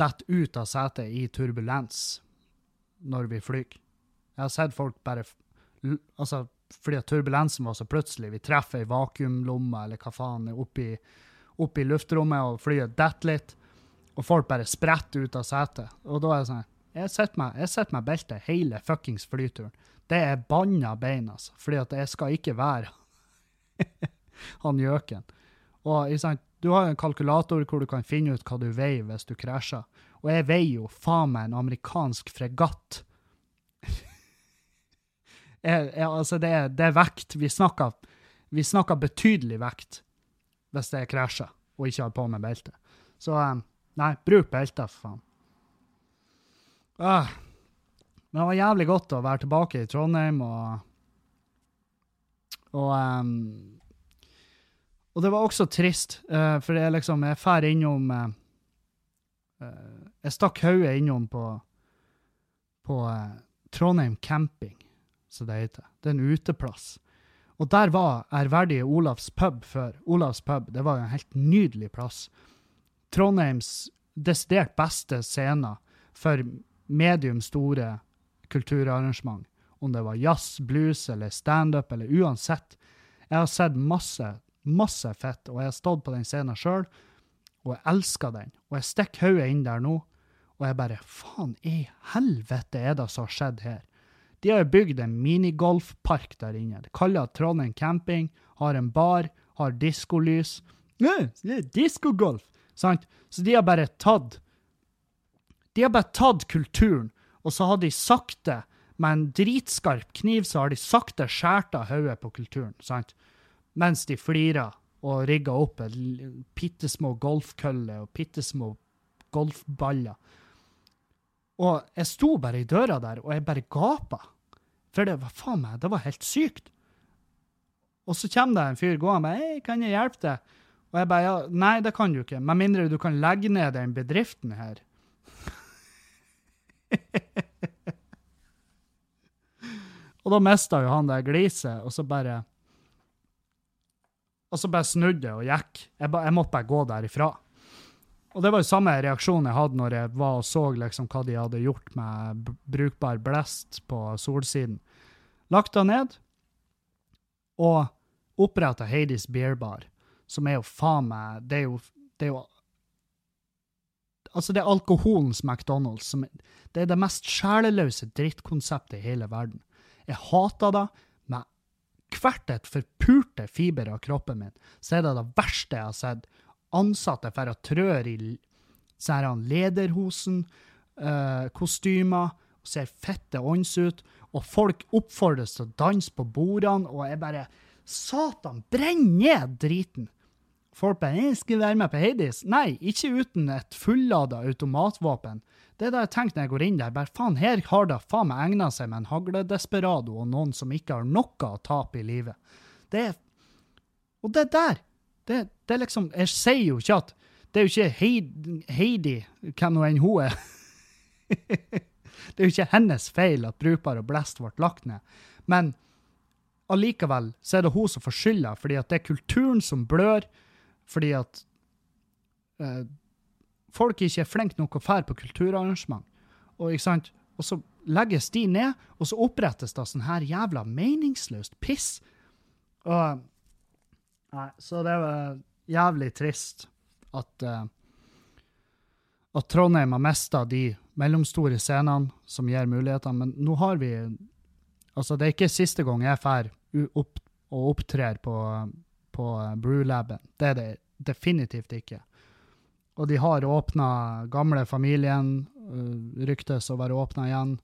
dette ut av setet i turbulens når vi flyr. Jeg har sett folk bare Altså, fordi at turbulensen var så plutselig. Vi treffer ei vakuumlomme eller hva faen oppi, oppi luftrommet, og flyet detter litt. Og folk bare spretter ut av setet. Og da er det sånn Jeg setter meg, jeg setter meg beltet hele fuckings flyturen. Det er banna bein, altså. Fordi at jeg skal ikke være han gjøken. Og sant, Du har en kalkulator hvor du kan finne ut hva du veier hvis du krasjer. Og jeg veier jo faen meg en amerikansk fregatt. jeg, jeg, altså det, er, det er vekt. Vi snakker, vi snakker betydelig vekt hvis jeg krasjer og ikke har på meg belte. Så um, nei, bruk belte, for faen. Ah. Men det var jævlig godt å være tilbake i Trondheim og Og um, og det var også trist, uh, for jeg liksom Jeg drar innom uh, uh, Jeg stakk hodet innom på, på Trondheim camping, som det heter. Det er en uteplass. Og der var ærverdige Olavs pub før. Olavs pub det var en helt nydelig plass. Trondheims desidert beste scener for medium store kulturarrangement. Om det var jazz, blues eller standup eller uansett. Jeg har sett masse masse fett, og jeg har stått på den scenen sjøl, og jeg elsker den. Og jeg stikker hodet inn der nå, og jeg bare Faen i helvete er det som har skjedd her? De har bygd en minigolfpark der inne. Det kaller Trondheim camping, har en bar, har diskolys. Diskogolf! Sant? Så de har bare tatt De har bare tatt kulturen, og så har de sakte, med en dritskarp kniv, så har de sakte skåret av hodet på kulturen. sant? Mens de flirer og rigger opp bitte små golfkøller og bitte små golfballer. Og jeg sto bare i døra der, og jeg bare gapa. For det var faen meg, det var helt sykt. Og så kommer det en fyr gående med 'Hei, kan jeg hjelpe deg?' Og jeg bare ja, 'Nei, det kan du ikke, med mindre du kan legge ned den bedriften her'. og da mista jo han det gliset, og så bare og så bare snudde jeg og gikk. Jeg, ba, jeg, måtte bare gå derifra. Og det var jo samme reaksjon jeg hadde når jeg var og så liksom hva de hadde gjort med brukbar blest på Solsiden. Lagt det ned og oppretta Hades Beer Bar, som er jo faen meg Det er jo, det er jo Altså, det er alkoholens McDonald's. Som, det er det mest sjeleløse drittkonseptet i hele verden. Jeg hater det hvert et forpurte fiber av kroppen min, så er det det verste jeg har sett. Ansatte for å trør i sånne lederhosen, uh, kostymer, og ser fette ånds ut, og folk oppfordres til å danse på bordene, og jeg bare Satan, brenn ned driten! Folk bare 'Jeg skal være med på Hades'. Nei, ikke uten et fullada automatvåpen. Det er det jeg tenker når jeg går inn der. Bare faen, her har det faen meg egna seg med en hagledesperado og noen som ikke har noe å tape i livet. Det er Og det der, det, det er liksom Jeg sier jo ikke at Det er jo ikke Heidi hvem nå enn hun er. det er jo ikke hennes feil at Brukbar og Blest ble lagt ned. Men allikevel så er det hun som får skylda, fordi at det er kulturen som blør, fordi at eh, folk ikke er flinke nok å fære på kulturarrangement. Og, og så legges de ned, og så opprettes det sånn her jævla meningsløst piss. Og Nei, så det var jævlig trist at uh, at Trondheim har mista de mellomstore scenene som gir muligheter. Men nå har vi Altså, det er ikke siste gang jeg drar opp og opptrer på, på Brewlaben. Det er det definitivt ikke. Og de har åpna gamle familien, uh, ryktes å være åpna igjen,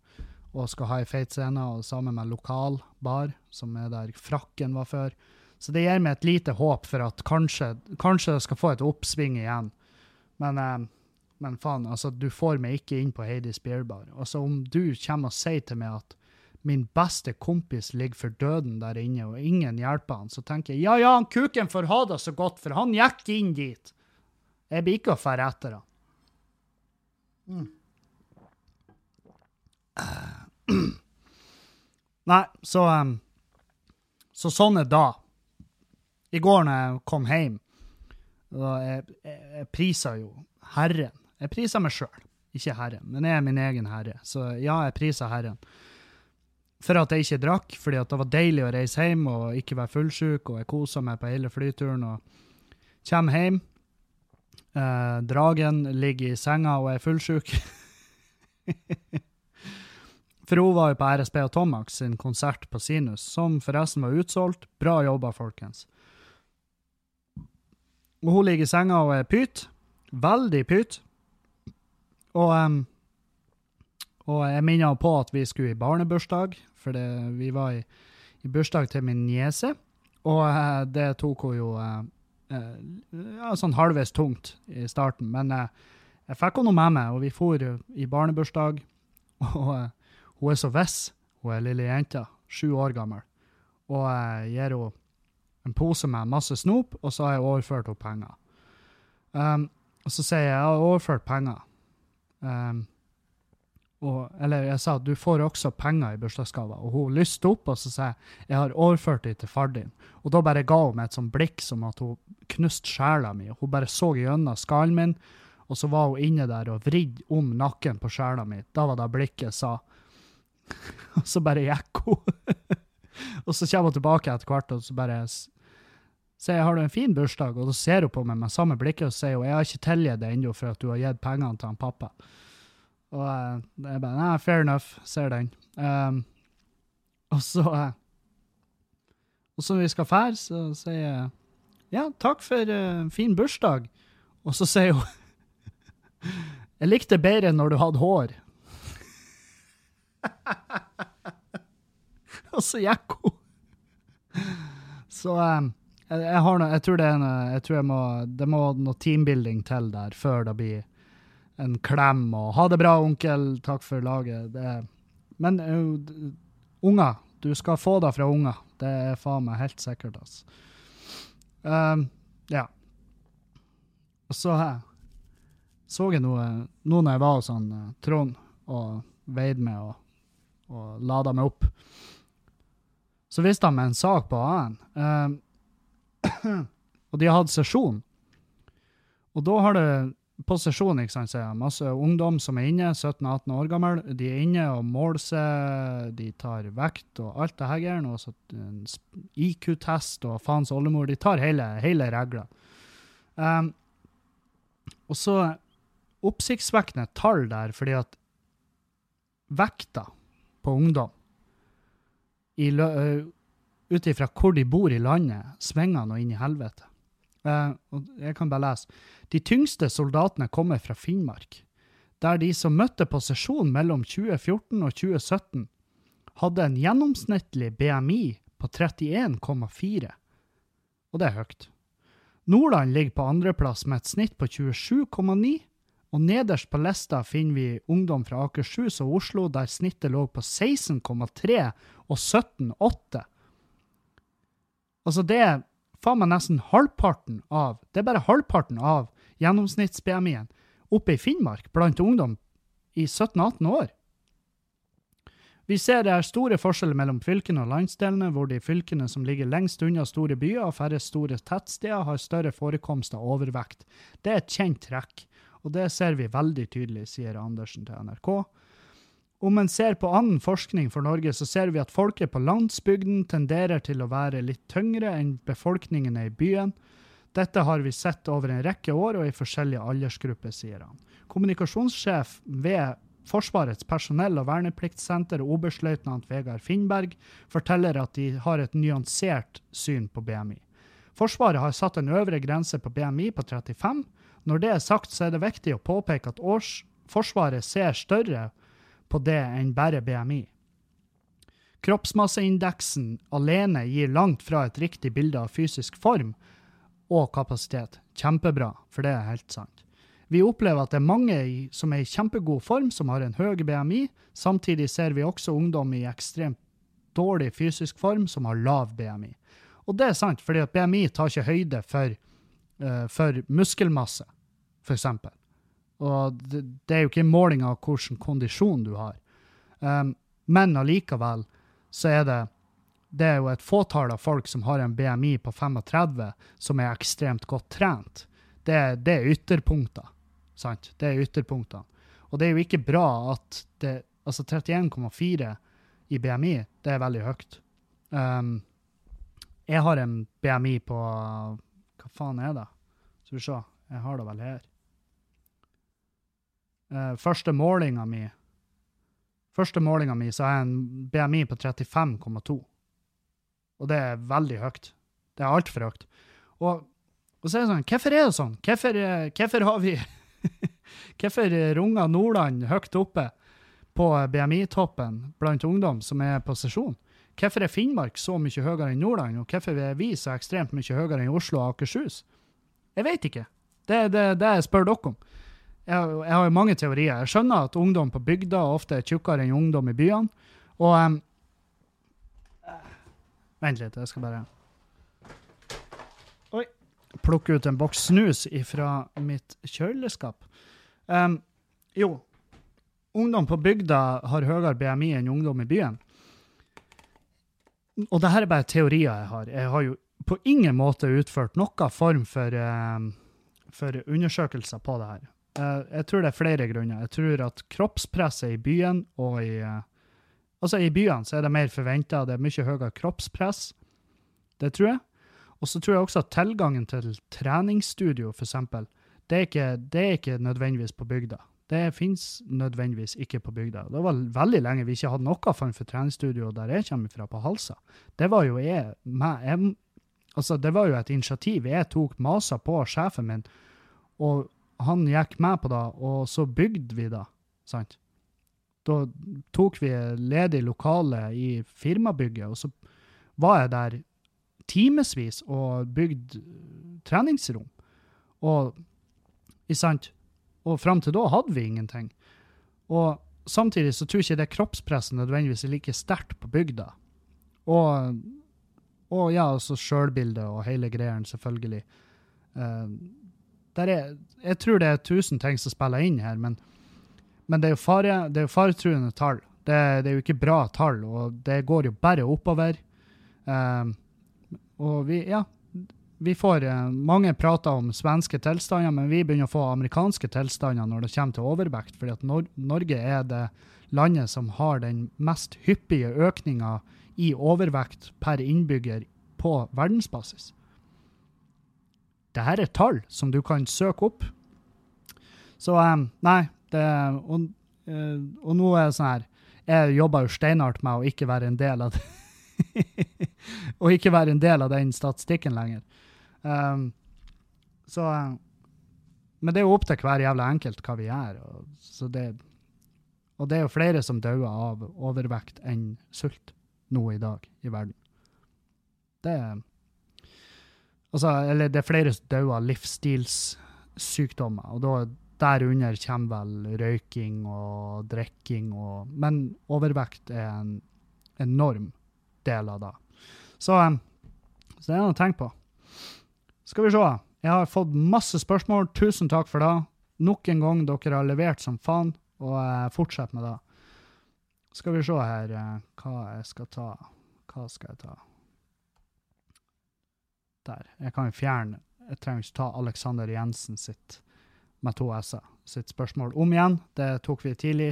og skal ha ei feit scene, og sammen med lokal bar, som er der frakken var før. Så det gir meg et lite håp for at kanskje, det skal få et oppsving igjen. Men, uh, men faen, altså, du får meg ikke inn på Heidis Beer Bar. Altså, om du kommer og sier til meg at min beste kompis ligger for døden der inne, og ingen hjelper han, så tenker jeg ja, ja, han kuken får ha det så godt, for han gikk inn dit. Jeg blir ikke å dra etter han. Mm. Nei, så um, Så sånn er da. I går når jeg kom hjem, da jeg, jeg, jeg priser jo Herren. Jeg priser meg sjøl, ikke Herren, men jeg er min egen herre. Så ja, jeg priser Herren. For at jeg ikke drakk, fordi at det var deilig å reise hjem og ikke være fullsjuk, og jeg kosa meg på hele flyturen og kommer hjem. Eh, dragen ligger i senga og er fullsjuk. For hun var jo på RSB og Tomax sin konsert på Sinus, som forresten var utsolgt. Bra jobba, folkens. Og hun ligger i senga og er pyt. Veldig pyt. Og, um, og jeg minner på at vi skulle i barnebursdag, for det, vi var i, i bursdag til min niese, og eh, det tok hun jo eh, eh, ja, sånn halvveis tungt i starten. Men jeg fikk henne med meg, og vi for i barnebursdag. Og hun er så viss, hun er lille jenta, sju år gammel. Og jeg gir henne en pose med masse snop, og så har jeg overført henne penger. Um, og så sier jeg jeg har overført penger. Um, og, eller jeg sa du får også penger i bursdagsgave. Og hun lyste opp, og så sa jeg jeg har overført dem til far din. Og da bare ga hun meg et sånt blikk som at hun knuste sjela mi. Hun bare så gjennom skallen min, og så var hun inne der og vridd om nakken på sjela mi. Da var det blikket sa. og så bare gikk hun. og så kommer hun tilbake etter hvert, og så bare sier jeg har du en fin bursdag, og da ser hun på meg med samme blikket og sier hun, jeg har ikke tilgitt deg ennå for at du har gitt pengene til han pappa. Og jeg bare Nei, fair enough, ser den. Um, og så uh, Og så når vi skal fære, så sier jeg ja, takk for uh, fin bursdag. Og så sier hun jeg likte bedre når du hadde hår. og så gikk hun. Så um, jeg, jeg, har noe, jeg tror det er noe, jeg tror jeg må, det må noe teambuilding til der før det blir en klem og 'ha det bra, onkel, takk for laget'. Det, men uh, unger, du skal få det fra unger. Det er faen meg helt sikkert, altså. Um, ja. Og så her. så jeg noe nå når jeg var hos sånn, uh, Trond og veide med og, og lada meg opp. Så viste han meg en sak på AN. Um, og de har hatt sesjon. Og da har det på sesjon, ikke sant, så er det masse ungdom som er inne, 17-18 år gammel. De er inne og måler seg, de tar vekt og alt det her. Så IQ-test og faens oldemor. De tar hele, hele regla. Um, og så oppsiktsvekkende tall der, fordi at vekta på ungdom ut ifra hvor de bor i landet, svinger nå inn i helvete. Og jeg kan bare lese. De tyngste soldatene kommer fra Finnmark, der de som møtte på sesjon mellom 2014 og 2017, hadde en gjennomsnittlig BMI på 31,4. Og det er høyt. Nordland ligger på andreplass med et snitt på 27,9, og nederst på lista finner vi ungdom fra Akershus og Oslo, der snittet lå på 16,3 og 17,8. Altså, det er faen meg nesten halvparten av Det er bare halvparten av gjennomsnitts-BMI-en oppe i Finnmark blant ungdom i 17-18 år. Vi ser det er store forskjeller mellom fylkene og landsdelene, hvor de fylkene som ligger lengst unna store byer og færre store tettsteder, har større forekomst av overvekt. Det er et kjent trekk, og det ser vi veldig tydelig, sier Andersen til NRK. Om en ser på annen forskning for Norge, så ser vi at folket på landsbygden tenderer til å være litt tyngre enn befolkningen i byen. Dette har vi sett over en rekke år og i forskjellige aldersgrupper, sier han. Kommunikasjonssjef ved Forsvarets personell- og vernepliktssenter, oberstløytnant Vegard Finnberg, forteller at de har et nyansert syn på BMI. Forsvaret har satt en øvre grense på BMI på 35. Når det er sagt, så er det viktig å påpeke at års Forsvaret ser større på det enn bare BMI. Kroppsmasseindeksen alene gir langt fra et riktig bilde av fysisk form og kapasitet. Kjempebra, for det er helt sant. Vi opplever at det er mange som er i kjempegod form, som har en høy BMI. Samtidig ser vi også ungdom i ekstremt dårlig fysisk form som har lav BMI. Og det er sant, fordi at BMI tar ikke høyde for, uh, for muskelmasse, f.eks. Og det, det, er jo ikke en måling av hvilken kondisjon du har. Um, men allikevel så er det det er jo et fåtall av folk som har en BMI på 35 som er ekstremt godt trent. Det, det er ytterpunkter. Sant? Det er ytterpunktene. Og det er jo ikke bra at det Altså 31,4 i BMI, det er veldig høyt. Um, jeg har en BMI på Hva faen er det? Skal vi se. Jeg har det vel her uh, første målinga mi Første målinga mi så har jeg en BMI på 35,2. Og det er veldig høyt. Det er altfor høyt. Og, og så er det sånn, hvorfor er det sånn? Hvorfor, eh, har vi Hvorfor runger Nordland høyt oppe? på BMI-toppen blant ungdom som er på sesjon. Hvorfor er Finnmark så mye høyere enn Nordland, og hvorfor er vi så ekstremt mye høyere enn Oslo og Akershus? Jeg vet ikke. Det er det, det, jeg spør dere om. Jeg, jeg har jo mange teorier. Jeg skjønner at ungdom på bygda ofte er tjukkere enn ungdom i byene. Og um, Vent litt, jeg skal bare Oi. Plukke ut en boks snus fra mitt kjøleskap. Um, jo, ungdom på bygda har høyere BMI enn ungdom i byen. Og det her er bare teorier jeg har. Jeg har jo på ingen måte utført noen form for, um, for undersøkelser på det her. Uh, jeg tror det er flere grunner. Jeg tror at kroppspresset i byen og i uh, Altså, i byene så er det mer forventa, det er mye høyere kroppspress. Det tror jeg. Og så tror jeg også at tilgangen til treningsstudio, for eksempel, det er ikke, det er ikke nødvendigvis på bygda. Det fins nødvendigvis ikke på bygda. Det var veldig lenge vi ikke hadde noe form for treningsstudio der jeg kommer fra, på Halsa. Det var jo jeg, jeg Altså, det var jo et initiativ jeg tok, masa på sjefen min, og han gikk med på det, og så bygde vi det. sant? Da tok vi ledig lokale i firmabygget, og så var jeg der timevis og bygde treningsrom. Og, sant? og fram til da hadde vi ingenting. Og samtidig så tror jeg ikke det kroppspresset nødvendigvis er like sterkt på bygda. Og, og ja, altså sjølbildet og hele greien, selvfølgelig. Uh, er, jeg tror det er tusen ting som spiller inn her, men men det er fare, det er jo faretruende tall. Det, det, er jo ikke bra tall, og det går jo bare oppover. Um, og vi, ja, vi får uh, Mange prater om svenske tilstander, men vi begynner å få amerikanske tilstander når det kommer til overvekt, fordi at Nor Norge er det landet som har den mest hyppige økninga i overvekt per innbygger på verdensbasis. Dette er tall som du kan søke opp. Så um, nei, det, og, uh, og, nå er det sånn her Jeg jobber jo steinhardt med å ikke være en del av det. og ikke være en del av den statistikken lenger. Um, så Men det er jo opp til hver jævla enkelt hva vi gjør. Og, det, og det er jo flere som dauer av overvekt enn sult nå i dag i verden. Det er Altså, eller det er flere som dør av livsstilssykdommer, og da Derunder kommer vel røyking og drikking og Men overvekt er en enorm del av det. Så, så det er noe å tenke på. Skal vi se. Jeg har fått masse spørsmål. Tusen takk for det. Nok en gang, dere har levert som faen, og jeg fortsetter med det. Skal vi se her eh, hva jeg skal ta. Hva skal jeg ta? Der. Jeg kan jo fjerne Jeg trenger ikke ta Alexander Jensen sitt med to s-er sitt spørsmål om igjen. Det tok vi tidlig.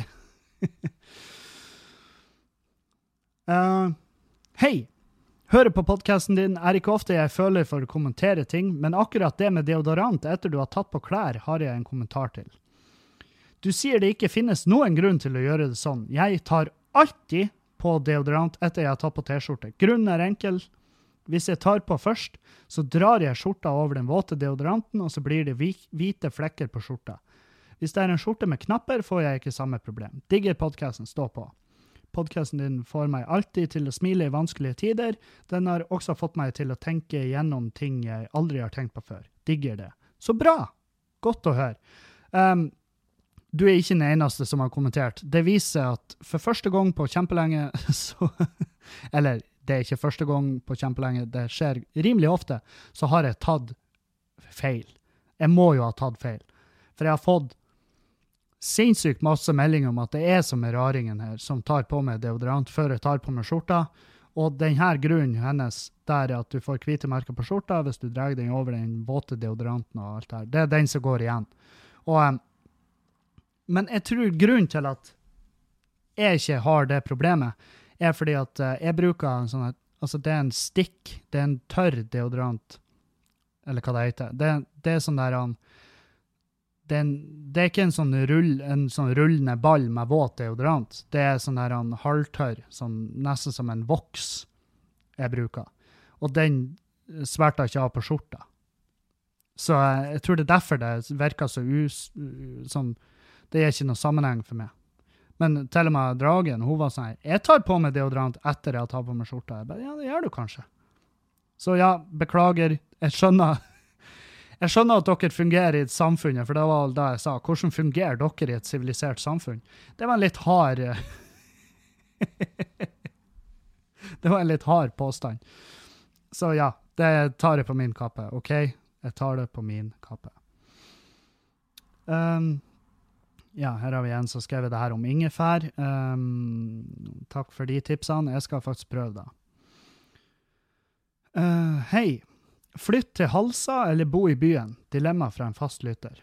uh, Hei! Hører på podkasten din. Er ikke ofte jeg føler for å kommentere ting, men akkurat det med deodorant etter du har tatt på klær, har jeg en kommentar til. Du sier det ikke finnes noen grunn til å gjøre det sånn. Jeg tar alltid på deodorant etter jeg har tatt på T-skjorte. Grunnen er enkel. Hvis jeg tar på først, så drar jeg skjorta over den våte deodoranten, og så blir det hvite flekker på skjorta. Hvis det er en skjorte med knapper, får jeg ikke samme problem. Digger podkasten, stå på. Podkasten din får meg alltid til å smile i vanskelige tider. Den har også fått meg til å tenke gjennom ting jeg aldri har tenkt på før. Digger det. Så bra! Godt å høre. Um, du er ikke den eneste som har kommentert. Det viser at for første gang på kjempelenge så Eller det er ikke første gang på kjempelenge, det skjer rimelig ofte, så har jeg tatt feil. Jeg må jo ha tatt feil. For jeg har fått sinnssykt masse meldinger om at det er som er raringen her, som tar på meg deodorant før jeg tar på meg skjorta. Og denne grunnen hennes der er at du får hvite merker på skjorta hvis du drar den over den våte deodoranten og alt der. Det er den som går igjen. Og, um, men jeg tror grunnen til at jeg ikke har det problemet, er fordi at uh, jeg bruker en sånn Altså, det er en stikk. Det er en tørr deodorant, eller hva det heter. Det, det er sånn der han det, er en, det er ikke en sånn, rull, en sånn rullende ball med våt deodorant. Det er sånn der han halvtørr, sånn, nesten som en voks jeg bruker. Og den sverter ikke av på skjorta. Så jeg, jeg tror det er derfor det virker så us... Sånn, det er ikke noe sammenheng for meg. Men til og med dragen hun var sånn Jeg tar på meg deodorant etter jeg har tatt på meg skjorta. Jeg bare, ja, det gjør du kanskje. Så ja, beklager. Jeg skjønner Jeg skjønner at dere fungerer i et samfunn, for det var da jeg sa. Hvordan fungerer dere i et sivilisert samfunn? Det var en litt hard Det var en litt hard påstand. Så ja, det tar jeg på min kappe. OK? Jeg tar det på min kappe. Um, ja, her har vi en som skrev det her om ingefær. Um, takk for de tipsene. Jeg skal faktisk prøve det. Uh, Hei. Flytt til Halsa eller bo i byen? Dilemma fra en fastlytter.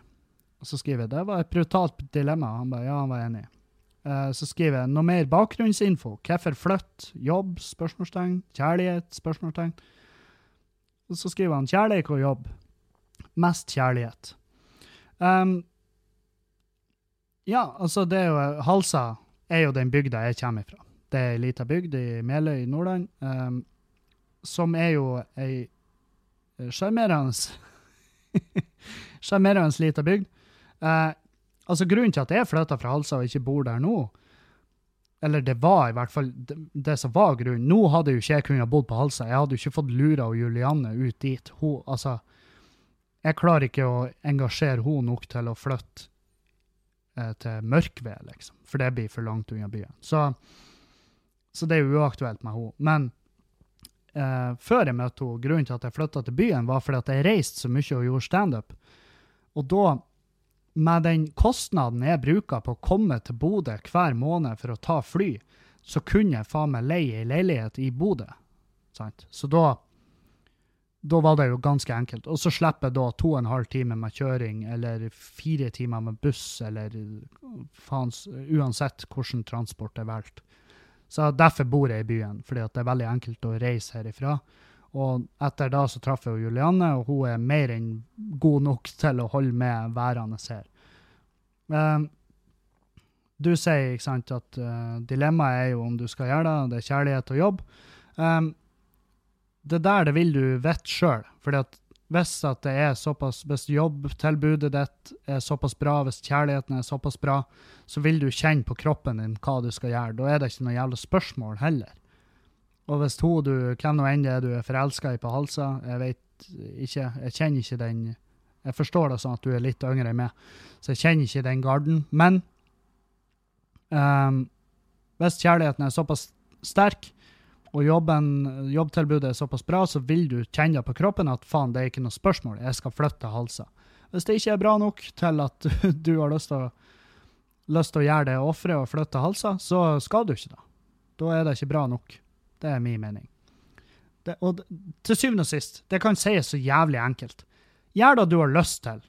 Og så skriver jeg det var et brutalt dilemma. Han ba, ja, han var enig. Uh, så skriver jeg noe mer bakgrunnsinfo. Hvorfor flytt? Jobb? spørsmålstegn. Kjærlighet? spørsmålstegn. Og så skriver han kjærlighet og jobb. Mest kjærlighet. Um, ja, altså, det er jo Halsa er jo den bygda jeg kommer fra. Det er ei lita bygd i Meløy i Nordland, um, som er jo ei sjarmerende Sjarmerende lita bygd. Uh, altså, grunnen til at jeg flytta fra Halsa og ikke bor der nå, eller det var i hvert fall det, det som var grunnen. Nå hadde jo ikke jeg kunnet bodd på Halsa. Jeg hadde jo ikke fått Lura og Julianne ut dit. Hun, altså, jeg klarer ikke å engasjere hun nok til å flytte eh, til Mørkved, liksom. For det blir for langt unna byen. Så, så det er jo uaktuelt med henne. Men eh, før jeg møtte henne, grunnen til at jeg flytta til byen, var fordi at jeg reiste så mye og gjorde standup. Og da med den kostnaden jeg bruker på å komme til Bodø hver måned for å ta fly, så kunne jeg faen meg leie ei leilighet i Bodø. Sant? Så da, da var det jo ganske enkelt. Og så slipper jeg da to og en halv time med kjøring, eller fire timer med buss, eller faens Uansett hvordan transport er valgt. Så derfor bor jeg i byen, fordi det er veldig enkelt å reise herifra. Og etter da så traff jeg Julianne, og hun er mer enn god nok til å holde med værende her. Um, du sier ikke sant, at uh, dilemmaet er jo om du skal gjøre det, det er kjærlighet og jobb. Um, det der det vil du vite sjøl. fordi at hvis at det er såpass, hvis jobbtilbudet ditt er såpass bra, hvis kjærligheten er såpass bra, så vil du kjenne på kroppen din hva du skal gjøre. Da er det ikke noe jævla spørsmål heller. Og hvis hun du, hvem nå enn det er du er forelska i på Halsa, jeg vet ikke, jeg kjenner ikke den Jeg forstår det sånn at du er litt yngre enn meg, så jeg kjenner ikke den garden. Men um, hvis kjærligheten er såpass sterk, og jobben, jobbtilbudet er såpass bra, så vil du kjenne på kroppen at faen, det er ikke noe spørsmål, jeg skal flytte Halsa. Hvis det ikke er bra nok til at du har lyst til å, lyst til å gjøre det offeret og flytte Halsa, så skal du ikke det. Da er det ikke bra nok. Det er min mening. Det, og til syvende og sist, det kan sies så jævlig enkelt. Gjør det du har lyst til.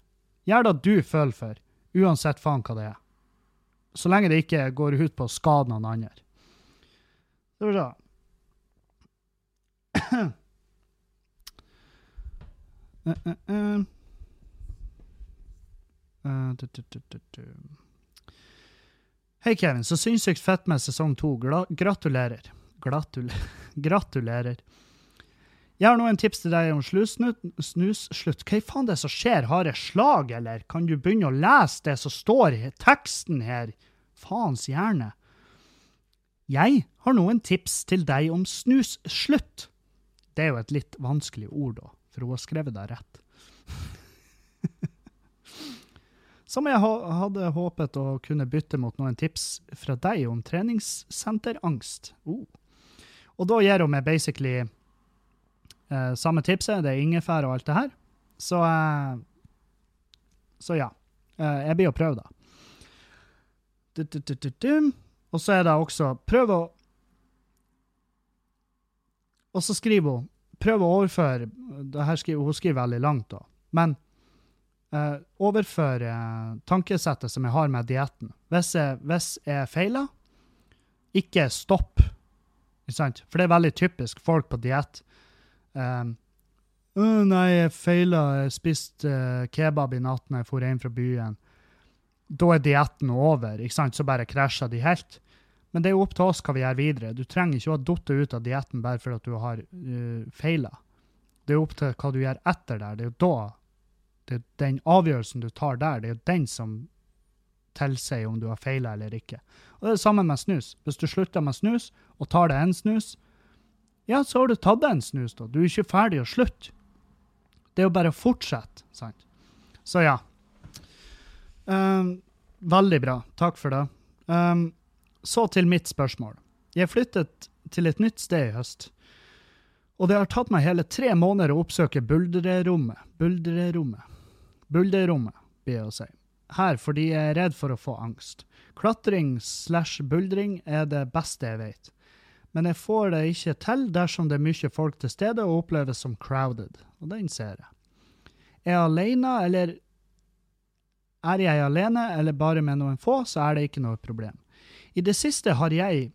Gjør det du føler for, uansett faen hva det er. Så lenge det ikke går ut på å skade noen andre. Skal vi se. Hei, Kevin. Så sinnssykt fett med sesong to. Gratulerer. Gratulerer. Jeg har nå en tips til deg om snusslutt. Hva i faen det som skjer? Har jeg slag, eller? Kan du begynne å lese det som står i teksten her? Faens hjerne. Jeg har noen tips til deg om snusslutt. Det er jo et litt vanskelig ord, da, for hun har skrevet det rett. Som jeg hadde håpet å kunne bytte mot noen tips fra deg om treningssenterangst. Oh. Og da gir hun meg basically eh, samme tipset. Det er ingefær og alt det her. Så, eh, så ja. Eh, jeg blir å prøve, da. Du, du, du, og så er det også Prøv å Og så skriver hun Prøv å overføre skriver, Hun skriver veldig langt, da. Men eh, overfør eh, tankesettet som jeg har med dietten. Hvis jeg, hvis jeg feiler, ikke stopp for det er veldig typisk folk på diett. Um, oh, 'Nei, jeg feila. Jeg spiste uh, kebab i natt jeg dro hjem fra byen.' Da er dietten over, ikke sant? så bare krasjer de helt. Men det er jo opp til oss hva vi gjør videre. Du trenger ikke å ha falt ut av dietten bare fordi at du har uh, feila. Det er opp til hva du gjør etter der. Det er jo da det er Den avgjørelsen du tar der, det er jo den som tilsier om du har feila eller ikke. Og Det er det samme med snus. Hvis du slutter med snus, og tar deg en snus, ja, så har du tatt deg en snus, da. Du er ikke ferdig å slutte. Det er jo bare å fortsette, sant. Så ja. Um, veldig bra. Takk for det. Um, så til mitt spørsmål. Jeg flyttet til et nytt sted i høst. Og det har tatt meg hele tre måneder å oppsøke buldrerommet. Buldrerommet. Buldrerommet, blir det å si. Her fordi jeg er redd for å få angst. Klatring slash buldring er det beste jeg vet. Men jeg får det ikke til dersom det er mye folk til stede og oppleves som crowded. Og den ser jeg. Er jeg alene, eller er jeg alene, eller bare med noen få, så er det ikke noe problem. I det siste har jeg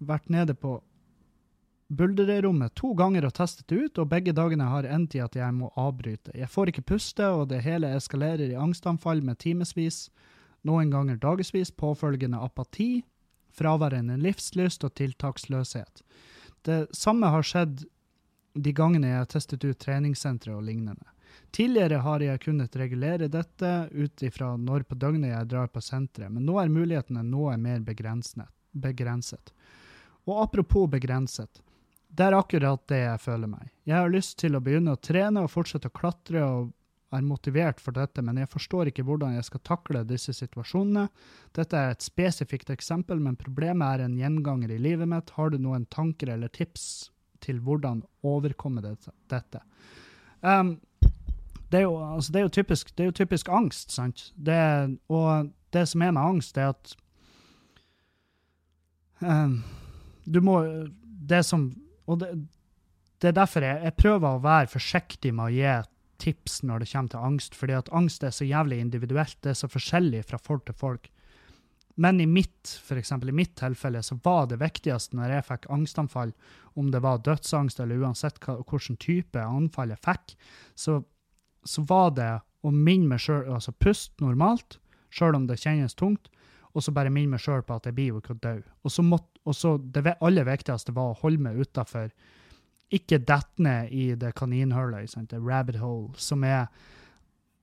vært nede på buldrerommet to ganger og testet det ut, og begge dagene har endt i at jeg må avbryte. Jeg får ikke puste, og det hele eskalerer i angstanfall med timevis, noen ganger dagevis, påfølgende apati, fraværende livslyst og tiltaksløshet. Det samme har skjedd de gangene jeg har testet ut treningssentre og lignende. Tidligere har jeg kunnet regulere dette ut ifra når på døgnet jeg drar på senteret, men nå er mulighetene noe mer begrenset. Og apropos begrenset, det er akkurat det jeg føler meg. Jeg har lyst til å begynne å trene og fortsette å klatre og er motivert for dette, men jeg forstår ikke hvordan jeg skal takle disse situasjonene. Dette er et spesifikt eksempel, men problemet er en gjenganger i livet mitt. Har du noen tanker eller tips til hvordan overkomme dette? Um, det, er jo, altså, det, er typisk, det, er jo, typisk, angst, sant? Det, og det som er med angst, er at um, du må Det som Og det, det er derfor jeg, jeg, prøver å være forsiktig med å gi tips når det kommer til angst, fordi at angst er så jævlig individuelt. Det er så forskjellig fra folk til folk. Men i mitt, for eksempel, i mitt tilfelle så var det viktigste når jeg fikk angstanfall, om det var dødsangst eller uansett hva, hvilken type anfall jeg fikk, så, så var det å minne meg sjøl Altså puste normalt, sjøl om det kjennes tungt, og så bare minne meg sjøl på at jeg blir jo ikke dø. Og så, måtte, og så det aller viktigste var å holde meg utafor. Ikke dette ned i det kaninhullet, det rabbit hole, som er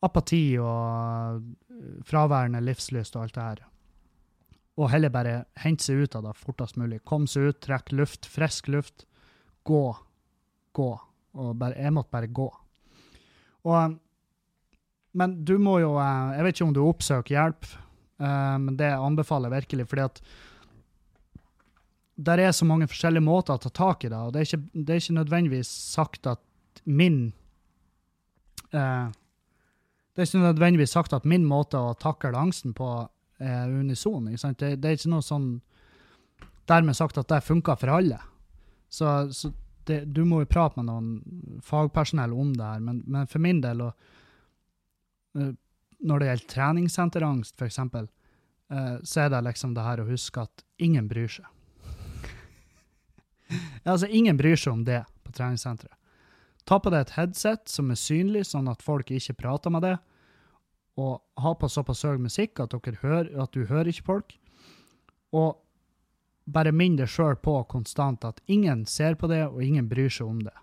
apati og fraværende livslyst og alt det her. Og heller bare hente seg ut av det fortest mulig. Komme seg ut, trekke luft, frisk luft. Gå. Gå. Og bare, jeg måtte bare gå. Og, men du må jo øh, Jeg vet ikke om du oppsøker hjelp Uh, men det anbefaler jeg virkelig, fordi at der er så mange forskjellige måter å ta tak i det, og det er ikke, det er ikke nødvendigvis sagt at min eh, Det er ikke nødvendigvis sagt at min måte å takle angsten på er unison. Det, det, er ikke noe sånn dermed sagt at det funker for alle. Så, så det, du må jo prate med noen fagpersonell om det her, men, men for min del og, uh, når det gjelder treningssenterangst, f.eks., uh, så er det liksom det her å huske at ingen bryr seg. altså, ingen bryr seg om det på treningssenteret. Ta på deg et headset som er synlig, sånn at folk ikke prater med det, og ha på såpass høy musikk at, hører, at, du hører ikke folk. Og bare minn deg sjøl på konstant at ingen ser på det, og ingen bryr seg om det.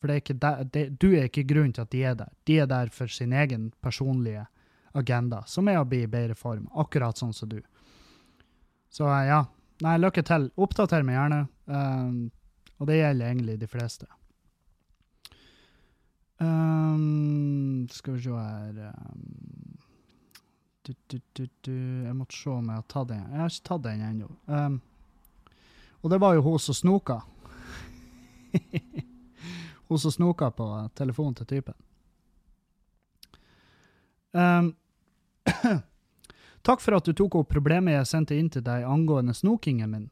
For er der, det, du er ikke grunnen til at de er der. De er der for sin egen personlige agenda, som er å bli i bedre form, akkurat sånn som du. Så eh, ja, nei, lykke til. Oppdater meg gjerne. Um, og det gjelder egentlig de fleste. Um, skal vi se her um, du, du, du, Jeg måtte se om jeg har tatt den. Jeg har ikke tatt den ennå. Um, og det var jo hun som snoka. hun som snoka på telefonen til typen. Um, Takk for at du tok opp problemet jeg sendte inn til deg angående snokingen min.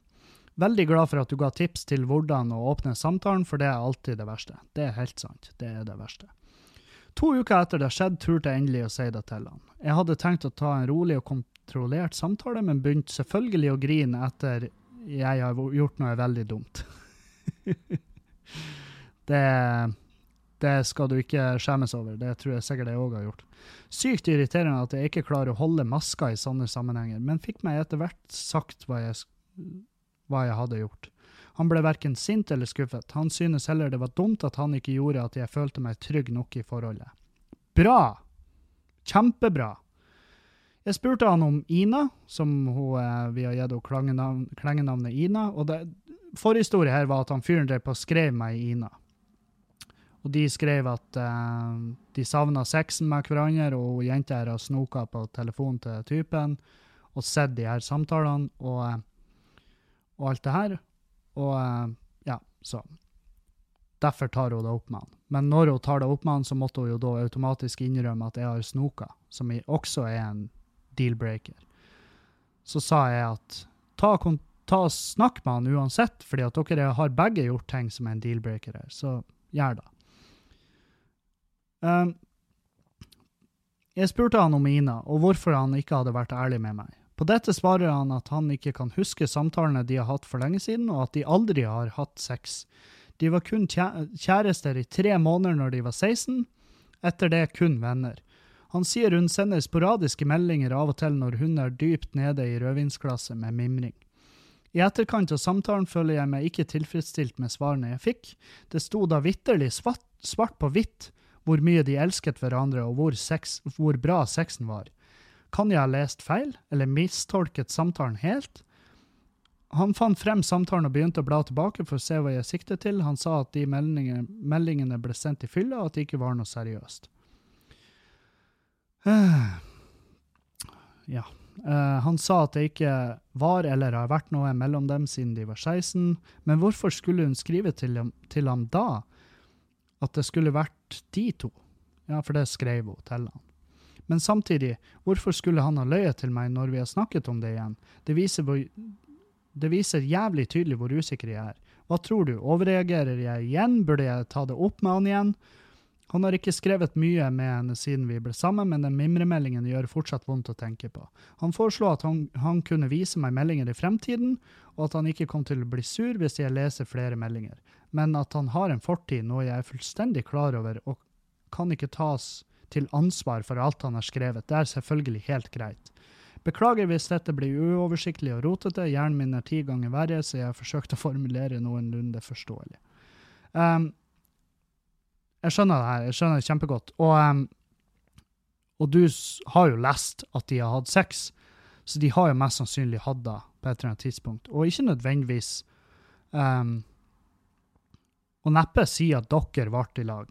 Veldig glad for at du ga tips til hvordan å åpne samtalen, for det er alltid det verste. Det er helt sant. Det er det verste. To uker etter det skjedde, turte jeg endelig å si det til han. Jeg hadde tenkt å ta en rolig og kontrollert samtale, men begynte selvfølgelig å grine etter jeg har gjort noe veldig dumt. Det, det skal du ikke skjemmes over. Det tror jeg sikkert jeg òg har gjort. Sykt irriterende at jeg ikke klarer å holde maska i sånne sammenhenger, men fikk meg etter hvert sagt hva jeg, hva jeg hadde gjort. Han ble verken sint eller skuffet. Han synes heller det var dumt at han ikke gjorde at jeg følte meg trygg nok i forholdet. Bra! Kjempebra! Jeg spurte han om Ina, som hun, eh, vi har gitt henne klengenavnet Ina. og det, Forhistorie her var at han fyren drev på og skrev meg Ina. Og de skrev at uh, de savna sexen med hverandre, og jenta her har snoka på telefonen til typen og sett de her samtalene og, uh, og alt det her. Og uh, ja, så Derfor tar hun det opp med han. Men når hun tar det opp med han, så måtte hun jo da automatisk innrømme at jeg har snoka, som også er en deal-breaker. Så sa jeg at ta, ta snakk med han uansett, fordi at dere har begge gjort ting som er en deal-breaker her, så gjør det. Um, jeg spurte han om Ina, og hvorfor han ikke hadde vært ærlig med meg. På dette svarer han at han ikke kan huske samtalene de har hatt for lenge siden, og at de aldri har hatt sex. De var kun kjærester i tre måneder når de var 16, etter det kun venner. Han sier hun sender sporadiske meldinger av og til når hun er dypt nede i rødvinsglasset med mimring. I etterkant av samtalen føler jeg meg ikke tilfredsstilt med svarene jeg fikk. Det sto da vitterlig svart, svart på hvitt hvor mye de elsket hverandre og hvor, sex, hvor bra sexen var. Kan jeg ha lest feil, eller mistolket samtalen helt? Han fant frem samtalen og begynte å bla tilbake for å se hva jeg siktet til. Han sa at de meldingene, meldingene ble sendt i fylla, og at det ikke var noe seriøst. Ja. Uh, han sa at det ikke var eller har vært noe mellom dem siden de var 16, men hvorfor skulle hun skrive til ham, til ham da? At det skulle vært de to? Ja, for det skrev hun til han. Men samtidig, hvorfor skulle han ha løyet til meg når vi har snakket om det igjen? Det viser, det viser jævlig tydelig hvor usikker jeg er. Hva tror du, overreagerer jeg igjen, burde jeg ta det opp med han igjen? Han har ikke skrevet mye med henne siden vi ble sammen, men den mimremeldingen gjør fortsatt vondt å tenke på. Han foreslo at han, han, kunne vise meg meldinger i fremtiden, og at han ikke kom til å bli sur hvis jeg leser flere meldinger, men at han har en fortid, noe jeg er fullstendig klar over, og kan ikke tas til ansvar for alt han har skrevet. Det er selvfølgelig helt greit. Beklager hvis dette blir uoversiktlig og rotete, hjernen min er ti ganger verre, så jeg har forsøkt å formulere noenlunde forståelig. Um, jeg skjønner det her, jeg skjønner det kjempegodt. Og, um, og du har jo lest at de har hatt sex, så de har jo mest sannsynlig hatt det på et eller annet tidspunkt. Og ikke nødvendigvis um, Og neppe si at dere ble i lag.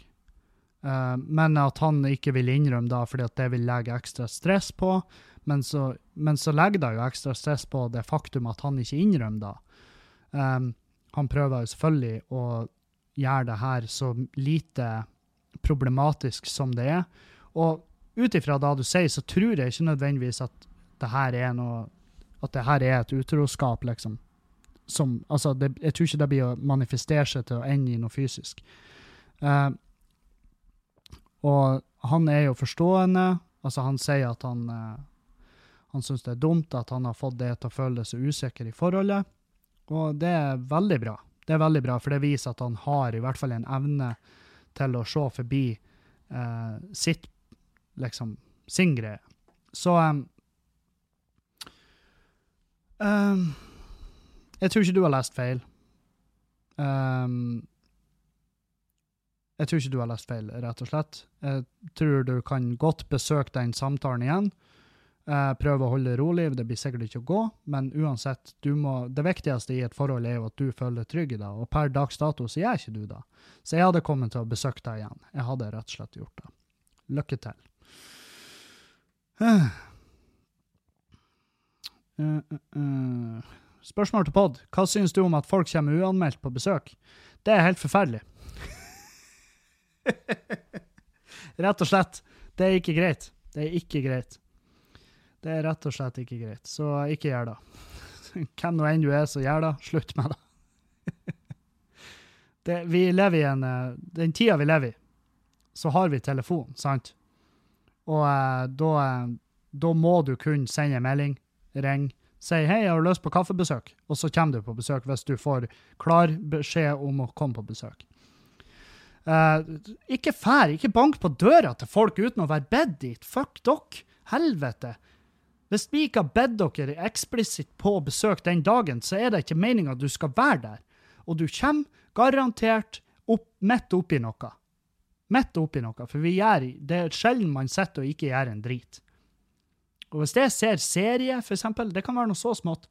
Uh, men at han ikke vil innrømme da, fordi at det vil legge ekstra stress på. Men så, men så legger det jo ekstra stress på det faktum at han ikke innrømmer da. Um, han prøver jo selvfølgelig å gjøre det her så lite problematisk som det er. Og ut ifra det du sier, så tror jeg ikke nødvendigvis at det her er noe At det her er et utroskap, liksom. Som, altså, det, jeg tror ikke det blir å manifestere seg til å ende i noe fysisk. Uh, og han er jo forstående. Altså, han sier at han uh, han syns det er dumt at han har fått det til å føle seg usikker i forholdet. Og det er veldig bra. Det er veldig bra, for det viser at han har i hvert fall en evne til å se forbi eh, sitt liksom sin greie. Så um, Jeg tror ikke du har lest feil. Um, jeg tror ikke du har lest feil, rett og slett. Jeg tror du kan godt besøke den samtalen igjen. Uh, prøve å holde det rolig, det blir sikkert ikke å gå, men uansett, må, det viktigste i et forhold er jo at du føler deg trygg i det, og per dags dato så gjør ikke du det. Så jeg hadde kommet til å besøke deg igjen. Jeg hadde rett og slett gjort det. Lykke til. Uh, Spørsmål til pod. Hva syns du om at folk kommer uanmeldt på besøk? Det er helt forferdelig. rett og slett. Det er ikke greit. Det er ikke greit. Det er rett og slett ikke greit. Så ikke gjør det. Hvem nå enn du er, så gjør det. Slutt med det. det. Vi lever i en eh, Den tida vi lever i, så har vi telefon, sant? Og eh, da, eh, da må du kunne sende melding, ring, si 'hei, jeg har lyst på kaffebesøk', og så kommer du på besøk hvis du får klar beskjed om å komme på besøk. Uh, ikke fær, ikke bank på døra til folk uten å være bedt dit. Fuck dere. Helvete. Hvis vi ikke har bedt dere eksplisitt på besøk den dagen, så er det ikke meninga du skal være der. Og du kommer garantert opp, midt oppi noe. Midt oppi noe. For vi gjør, det er sjelden man sitter og ikke gjør en drit. Og hvis jeg ser serie, for eksempel, det kan være noe så smått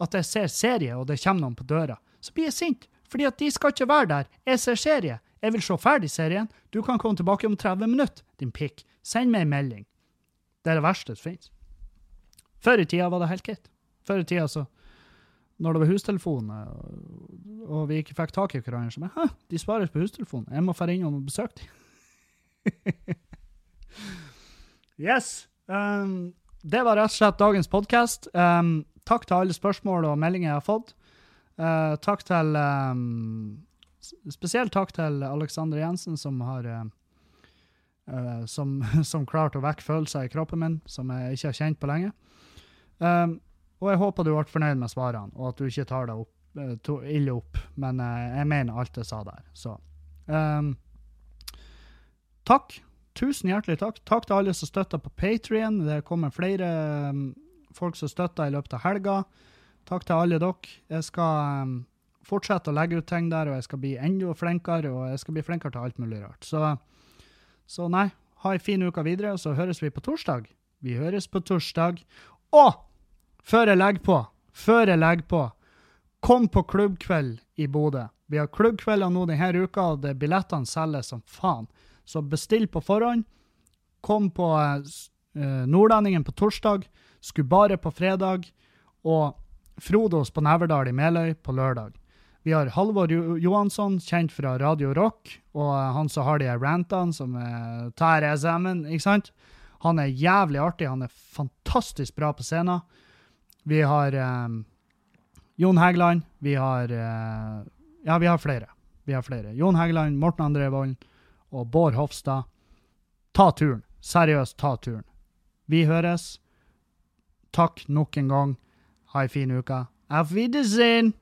at jeg ser serie, og det kommer noen på døra, så blir jeg sint. Fordi at de skal ikke være der. Jeg ser serie. Jeg vil se ferdig serien. Du kan komme tilbake om 30 minutter, din pikk. Send meg en melding. Det er det verste som finnes. Før i tida var det helt greit. Før i tida, så Når det var hustelefon, og, vi ikke fikk tak i hverandre, så jeg, de spares på hustelefonen. Jeg må dra innom og besøke dem. yes. Um, det var rett og slett dagens podkast. Um, takk til alle spørsmål og meldinger jeg har fått. Uh, takk til um, Spesielt takk til Alexander Jensen, som har uh, uh, som, som klarte å vekke følelser i kroppen min som jeg ikke har kjent på lenge. Um, og jeg håper du ble fornøyd med svarene, og at du ikke tar deg opp, to, ille opp. Men jeg mener alt jeg sa der. Så um, takk. Tusen hjertelig takk. Takk til alle som støtter på Patrion. Det kommer flere um, folk som støtter i løpet av helga. Takk til alle dere. Jeg skal fortsette å legge ut ting der, og jeg skal bli enda flinkere, og jeg skal bli flinkere til alt mulig rart. Så, så nei, ha ei en fin uke videre, og så høres vi på torsdag. Vi høres på torsdag. Og før jeg legger på, før jeg legger på, kom på klubbkveld i Bodø. Vi har klubbkvelder nå denne uka, og det billettene selges som faen. Så bestill på forhånd. Kom på eh, Nordlendingen på torsdag, Skubare på fredag og Frodos på Neverdal i Meløy på lørdag. Vi har Halvor Johansson, kjent fra Radio Rock, og han som har de rantene som uh, tar SM-en, ikke sant? Han er jævlig artig, han er fantastisk bra på scenen. Vi har um, Jon Hægeland, vi har uh, Ja, vi har flere. Vi har flere. Jon Hægeland, Morten André Wold og Bård Hofstad. Ta turen. Seriøst, ta turen. Vi høres. Takk nok en gang. Ha ei en fin uke. Auf Wiedersehen!